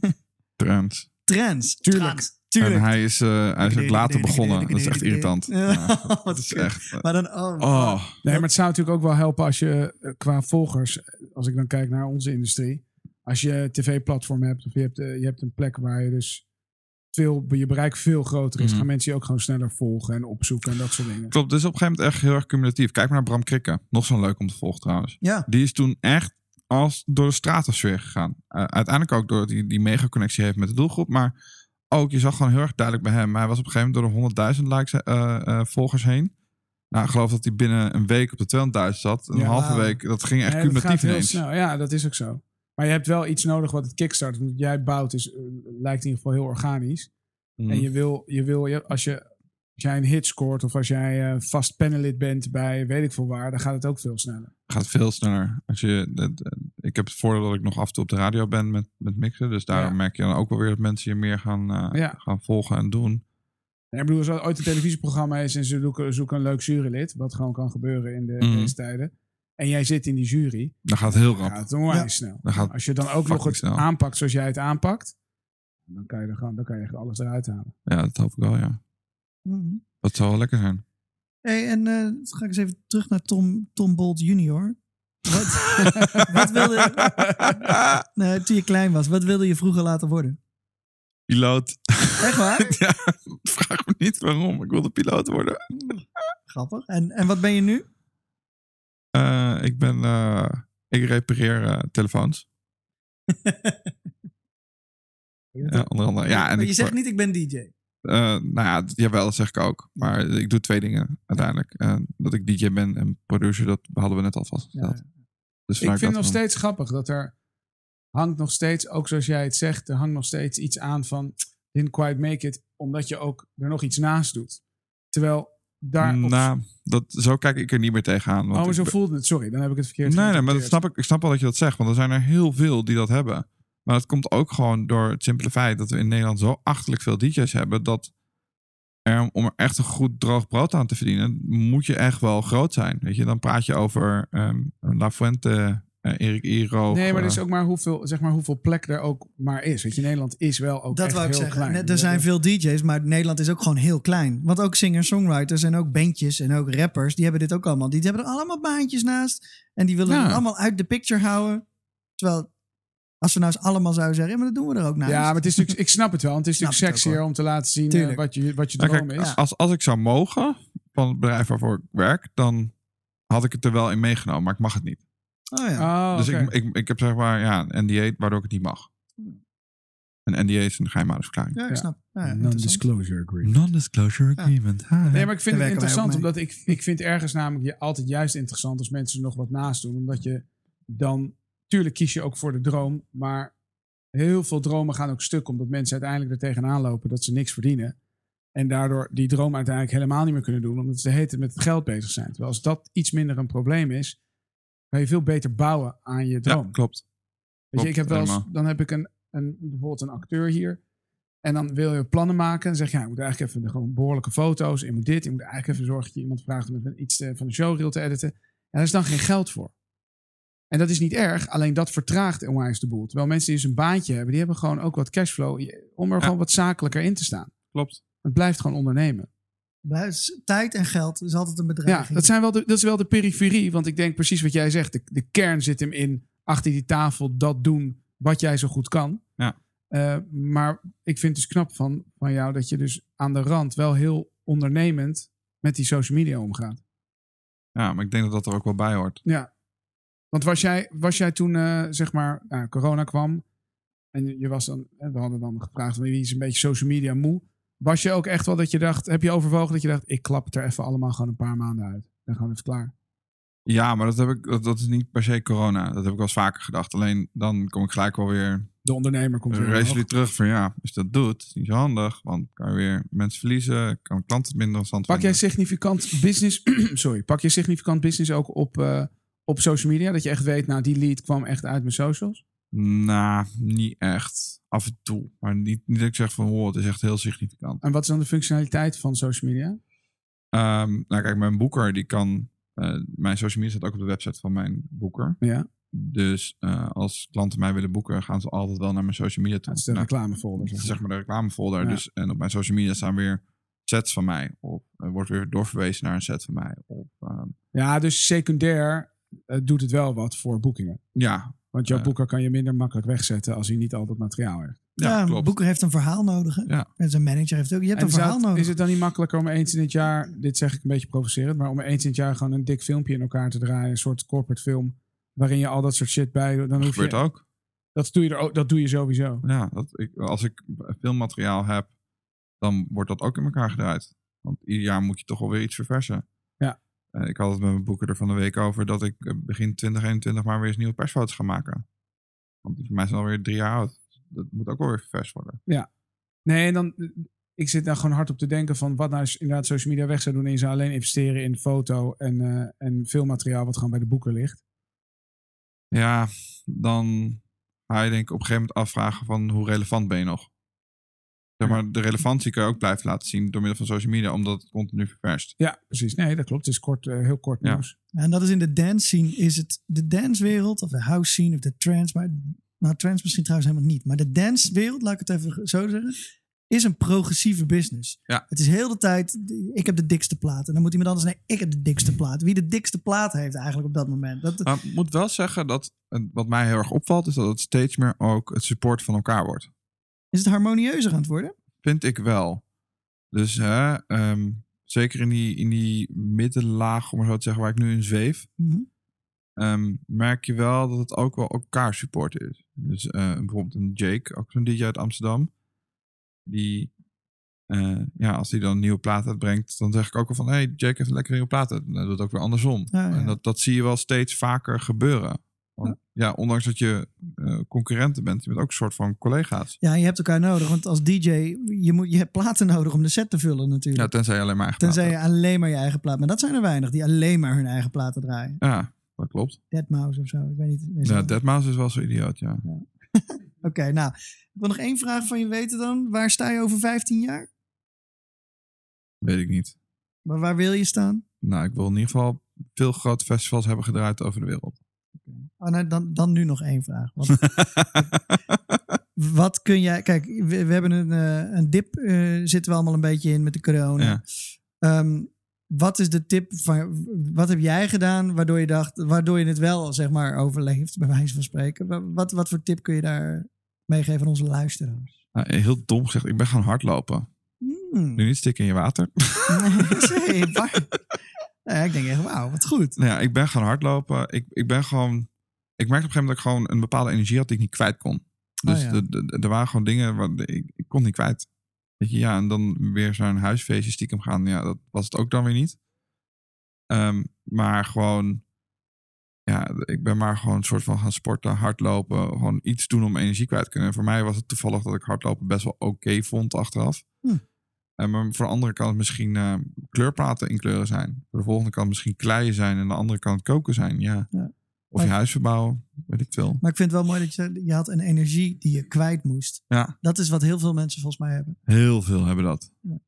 trends. Trends. Tuurlijk. Trans. Tuurlijk. En hij is, eh, hij is ook later begonnen. Dat is echt irritant. Ja, dat is echt... Maar dan, oh, Oh, Nee, maar het zou natuurlijk ook wel helpen als je qua volgers, als ik dan kijk naar onze industrie, als je tv-platform hebt of je hebt, je hebt een plek waar je dus veel, je bereik veel groter is, gaan mensen je ook gewoon sneller volgen en opzoeken en dat soort dingen. klopt. Is op een gegeven moment echt heel erg cumulatief. Kijk maar naar Bram Krikke. Nog zo'n leuk om te volgen trouwens. Ja, Die is toen echt als door de stratosfeer gegaan. Eh, uiteindelijk ook door die, die mega-connectie heeft met de doelgroep. Maar ook, je zag gewoon heel erg duidelijk bij hem. Hij was op een gegeven moment door de 100.000 likes, eh, eh, volgers heen. Nou, ik geloof dat hij binnen een week op de 200.000 zat. Een Ja, halve week. Dat ging echt Nee, dat gaat cumulatief heel ineens. snel. Ja, dat is ook zo. Maar je hebt wel iets nodig wat het kickstart. Wat jij bouwt is, eh, lijkt in ieder geval heel organisch. Mhm. En je wil, je wil je, als, je, als jij een hit scoort of als jij eh, vast panelid bent bij weet ik veel waar, dan gaat het ook veel sneller. gaat veel sneller. Als je, dat- dat- ik heb het voordeel dat ik nog af en toe op de radio ben met, met mixen. Dus daarom Ja. merk je dan ook wel weer dat mensen je meer gaan, eh, Ja. gaan volgen en doen. Ja, ik bedoel, als er ooit een televisieprogramma is en ze zoeken, zoeken een leuk jurylid, wat gewoon kan gebeuren in de, Mhm. deze tijden. En jij zit in die jury, Dan gaat het heel dan rap. gaat het onwijs Ja. snel. Dan gaat Als je dan ook nog het snel. aanpakt zoals jij het aanpakt, dan kan je, er gewoon, dan kan je echt alles eruit halen. Ja, dat hoop ik wel, ja. Mhm. Dat zou wel lekker zijn. Hey, en eh, dan ga ik eens even terug naar Tom, Tom Bolt junior. Wat, wat wilde nee, toen je klein was, wat wilde je vroeger laten worden? Piloot. Echt waar? ja, vraag me niet waarom. Ik wilde piloot worden. Grappig. En, en wat ben je nu? Eh, ik ben... eh, ik repareer telefoons. Ja, onder andere. Ja, en maar ik, je zegt niet, ik ben DJ. Eh, nou ja, jawel, dat zeg ik ook. Maar ik doe twee dingen uiteindelijk. Eh, dat ik DJ ben en producer, dat hadden we net al vastgesteld. Dus Ik vind dat nog dan- steeds grappig dat er hangt nog steeds, ook zoals jij het zegt, er hangt nog steeds iets aan van didn't quite make it, omdat je ook er nog iets naast doet. Terwijl daar... op- Nou, dat, zo kijk ik er niet meer tegenaan. oh, Want maar ik zo voelde het. Sorry, dan heb ik het verkeerd Nee, nee, maar dat snap ik, ik snap wel dat je dat zegt. Want er zijn er heel veel die dat hebben. Maar dat komt ook gewoon door het simpele feit dat we in Nederland zo achterlijk veel DJ's hebben. Dat er, om er echt een goed droog brood aan te verdienen, moet je echt wel groot zijn. Weet je, dan praat je over ehm La Fuente, eh, Erik Iro. Nee, maar er is eh, ook maar hoeveel, zeg maar hoeveel plek er ook maar is. Weet je, Nederland is wel ook Dat echt wou ik heel zeggen. klein. Net- Er zijn veel DJ's, maar Nederland is ook gewoon heel klein. Want ook singer-songwriters en ook bandjes en ook rappers, die hebben dit ook allemaal. Die hebben er allemaal baantjes naast. En die willen Ja. het allemaal uit de picture houden. Terwijl, als we nou eens allemaal zouden zeggen, ja, maar dat doen we er ook naast. Ja, maar het is natuurlijk, ik snap het wel. Want het is natuurlijk sexier om te laten zien eh, Tuurlijk. wat je, wat je Nou, droom kijk, is. als, als ik zou mogen van het bedrijf waarvoor ik werk, dan had ik het er wel in meegenomen. Maar ik mag het niet. Oh ja. Oh, dus ik, ik, ik heb zeg maar ja, een NDA waardoor ik het niet mag. Een NDA is een geheimhoudingsverklaring. Ja, ik Ja. snap. Ja. Non-disclosure agreement. Non-disclosure agreement. Hi. Nee, maar ik vind Daar het interessant, omdat ik, ik vind ergens namelijk je altijd juist interessant als mensen er nog wat naast doen. Omdat je dan, tuurlijk kies je ook voor de droom, maar heel veel dromen gaan ook stuk, omdat mensen uiteindelijk er tegenaan lopen dat ze niks verdienen. En daardoor die droom uiteindelijk helemaal niet meer kunnen doen, omdat ze tijd met het geld bezig zijn. Terwijl als dat iets minder een probleem is, kan je veel beter bouwen aan je droom. Ja, klopt. Weet je, ik heb wel eens, dan heb ik een, een, bijvoorbeeld een acteur hier. En dan wil je plannen maken. En zeg je, ja, je moet eigenlijk even de, gewoon behoorlijke foto's. Je moet dit. Je moet eigenlijk even zorgen dat je iemand vraagt om even iets te- van de showreel te editen. En daar is dan geen geld voor. En dat is niet erg, alleen dat vertraagt onwijs de boel. Terwijl mensen die dus een baantje hebben, die hebben gewoon ook wat cashflow om er Ja. gewoon wat zakelijker in te staan. Klopt. Het blijft gewoon ondernemen. Tijd en geld is altijd een Ja, bedreiging. dat, zijn wel de, dat is wel de periferie. Want ik denk precies wat jij zegt. De, de kern zit hem in achter die tafel dat doen wat jij zo goed kan. Ja. Eh, maar ik vind het dus knap van, van jou dat je dus aan de rand wel heel ondernemend met die social media omgaat. Ja, maar ik denk dat dat er ook wel bij hoort. Ja. Want was jij, was jij toen, eh, zeg maar, nou, corona kwam en je, was dan, we hadden dan gevraagd wie is een beetje social media moe. Was je ook echt wel dat je dacht, heb je overwogen dat je dacht, ik klap het er even allemaal gewoon een paar maanden uit. En gewoon even klaar. Ja, maar dat, heb ik, dat, dat is niet per se corona. Dat heb ik wel eens vaker gedacht. Alleen dan kom ik gelijk wel weer De ondernemer komt weer resoluut terug van ja, als je dat doet, is niet zo handig. Want kan je weer mensen verliezen, kan klanten minder interessant Pak jij significant business, sorry, pak je significant business ook op, eh, op social media? Dat je echt weet, nou die lead kwam echt uit mijn socials? Nou, niet echt. Af en toe. Maar niet, niet dat ik zeg van, oh, het is echt heel significant. En wat is dan de functionaliteit van social media? Ehm, nou kijk, mijn boeker, die kan... eh, mijn social media staat ook op de website van mijn boeker. Ja, Dus eh, als klanten mij willen boeken, gaan ze altijd wel naar mijn social media toe. dat is de Nou, reclamefolder. Dat Zeg maar. zeg maar de reclamefolder. Ja. Dus, en op mijn social media staan weer sets van mij. Of er wordt weer doorverwezen naar een set van mij. Of, ehm, Ja, dus secundair doet het wel wat voor boekingen. ja, Want jouw Eh. boeker kan je minder makkelijk wegzetten als hij niet al dat materiaal heeft. ja, Ja, een klopt. boeker heeft een verhaal nodig. Hè? Ja. En zijn manager heeft ook. Je hebt En een verhaal nodig. is het dan niet makkelijker om eens in het jaar, dit zeg ik een beetje provocerend, maar om eens in het jaar gewoon een dik filmpje in elkaar te draaien, een soort corporate film, waarin je al dat soort shit bij doet, dan Dat hoef gebeurt je, ook. dat doe je er ook, dat doe je sowieso. Ja, dat ik, als ik filmmateriaal heb, dan wordt dat ook in elkaar gedraaid. Want ieder jaar moet je toch wel weer iets verversen. Ja. Eh, ik had het met mijn boeker er van de week over dat ik eh, begin 2021 maar weer eens nieuwe persfoto's ga maken. Want die voor mij zijn alweer drie jaar oud. Dat moet ook wel weer ververs worden. Nee, en dan, ik zit daar gewoon hard op te denken van wat nou als inderdaad social media weg zou doen en je zou alleen investeren in foto en, eh, en filmmateriaal wat gewoon bij de boeker ligt. Ja, dan ga je denk ik op een gegeven moment afvragen van hoe relevant ben je nog? Zeg maar, de relevantie kan je ook blijven laten zien door middel van social media, omdat het continu ververst. Ja, precies. Nee, dat klopt. Het is kort, eh, heel kort Ja. nieuws. En dat is in de dance scene, is het de dancewereld of de house scene of de trance, maar nou trance misschien trouwens helemaal niet, maar de dancewereld, laat ik het even zo zeggen, is een progressieve business. Ja. Het is heel de tijd, ik heb de dikste plaat en dan moet iemand anders, nee, ik heb de dikste plaat. Wie de dikste plaat heeft eigenlijk op dat moment. Dat, Maar ik moet wel zeggen dat wat mij heel erg opvalt, is dat het steeds meer ook het support van elkaar wordt. Is het harmonieuzer aan het worden? Vind ik wel. Dus hè, ehm, zeker in die, in die middenlaag, om maar zo te zeggen, waar ik nu in zweef, Mhm. ehm, merk je wel dat het ook wel elkaar support is. Dus eh, bijvoorbeeld een Jake, ook zo'n DJ uit Amsterdam, die, eh, ja, als hij dan een nieuwe plaat uitbrengt, dan zeg ik ook al van, hey, Jake heeft een lekkere nieuwe plaat uit. En dat doet het ook weer andersom. Ja. En dat, dat zie je wel steeds vaker gebeuren. Want, ja, ondanks dat je eh, concurrenten bent, je bent ook een soort van collega's. Ja, je hebt elkaar nodig, want als DJ, je, moet, je hebt platen nodig om de set te vullen natuurlijk. Ja, tenzij je alleen maar eigen Tenzij je alleen maar je eigen plaat, maar dat zijn er weinig die alleen maar hun eigen platen draaien. Ja, dat klopt. Deadmau5 of zo, ik weet niet. Ja, Deadmau5 is wel zo idioot, ja. Oké, nou, ik wil nog één vraag van je weten dan. Waar sta je over 15 jaar? Weet ik niet. Maar waar wil je staan? Nou, ik wil in ieder geval veel grote festivals hebben gedraaid over de wereld. Oh, nou, dan, dan nu nog één vraag. Want wat kun jij... Kijk, we, we hebben een, eh, een dip, eh, zitten we allemaal een beetje in met de corona. Ja. Ehm, wat is de tip van... Wat heb jij gedaan waardoor je dacht... Waardoor je het wel, zeg maar, overleeft, bij wijze van spreken. Wa- Wat, wat voor tip kun je daar meegeven aan onze luisteraars? Nou, heel dom gezegd, ik ben gaan hardlopen. Hmm. Nu niet stikken in je water. Nee, Ja, ik denk echt, wauw, wat goed. nou ja, ik ben gaan hardlopen. Ik, ik ben gewoon... Ik merkte op een gegeven moment dat ik gewoon een bepaalde energie had die ik niet kwijt kon. Dus Oh ja. de- er waren gewoon dingen waar ik, ik kon niet kwijt. Weet je, ja, en dan weer zo'n huisfeestje stiekem gaan. Ja, dat was het ook dan weer niet. Ehm, maar gewoon... Ja, ik ben maar gewoon een soort van gaan sporten, hardlopen. Gewoon iets doen om energie kwijt te kunnen. En voor mij was het toevallig dat ik hardlopen best wel oké vond achteraf. Hm. En maar voor de andere kan het misschien eh, kleurplaten inkleuren zijn. Voor de volgende kan het misschien kleien zijn. En de andere kan het koken zijn, ja. Ja. Of je huis verbouwen, weet ik veel. Maar ik vind het wel mooi dat je je had een energie die je kwijt moest. Ja, Dat is wat heel veel mensen volgens mij hebben. heel veel hebben dat. Nou,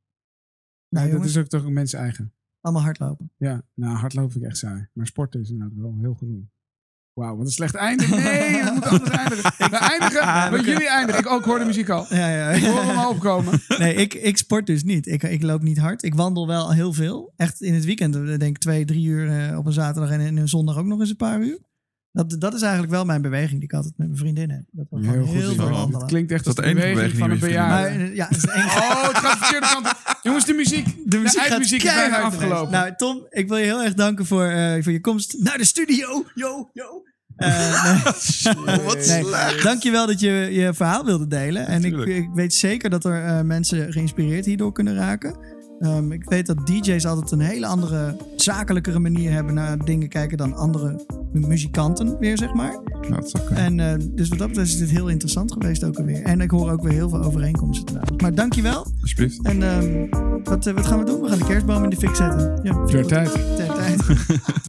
Ja, dat jongens, is ook toch een mens eigen. allemaal hardlopen. Ja, nou hardlopen vind ik echt saai. Maar sporten is inderdaad wel heel gezond. Wauw, wat een slecht einde. Nee, we moeten anders eindigen. We eindigen, maar jullie eindigen. Ik ook hoor de muziek al. Ja, ja. Ik hoor hem al opkomen. Nee, ik, ik sport dus niet. Ik, ik loop niet hard. Ik wandel wel heel veel. Echt in het weekend, eh, denk ik twee, drie uur eh, op een zaterdag en in een zondag ook nog eens een paar uur. Dat, dat is eigenlijk wel mijn beweging die ik altijd met mijn vriendin heb. Dat we Heel heel, goed. veel wandelen. Het klinkt echt als de de enige beweging van een bejaarde. ja, het is de enige Oh, het gaat de verkeerde kant op. Jongens, de muziek. De muziek, gaat eindmuziek is bijna afgelopen. Nou, Tom, ik wil je heel erg danken voor, eh, voor je komst naar de studio. Yo, yo. Eh, nee. Wat Nee, dankjewel dat je je verhaal wilde delen. En ik, ik weet zeker dat er eh, mensen geïnspireerd hierdoor kunnen raken. Ehm, ik weet dat DJ's altijd een hele andere, zakelijkere manier hebben naar dingen kijken dan andere mu- muzikanten weer, zeg maar. Dat kunnen. En eh, dus wat dat betreft is dit heel interessant geweest ook alweer. En ik hoor ook weer heel veel overeenkomsten trouwens. Maar dankjewel. Alsjeblieft. En ehm, wat, eh, wat gaan we doen? We gaan de kerstboom in de fik zetten. Ja, Ter tijd. ter tijd.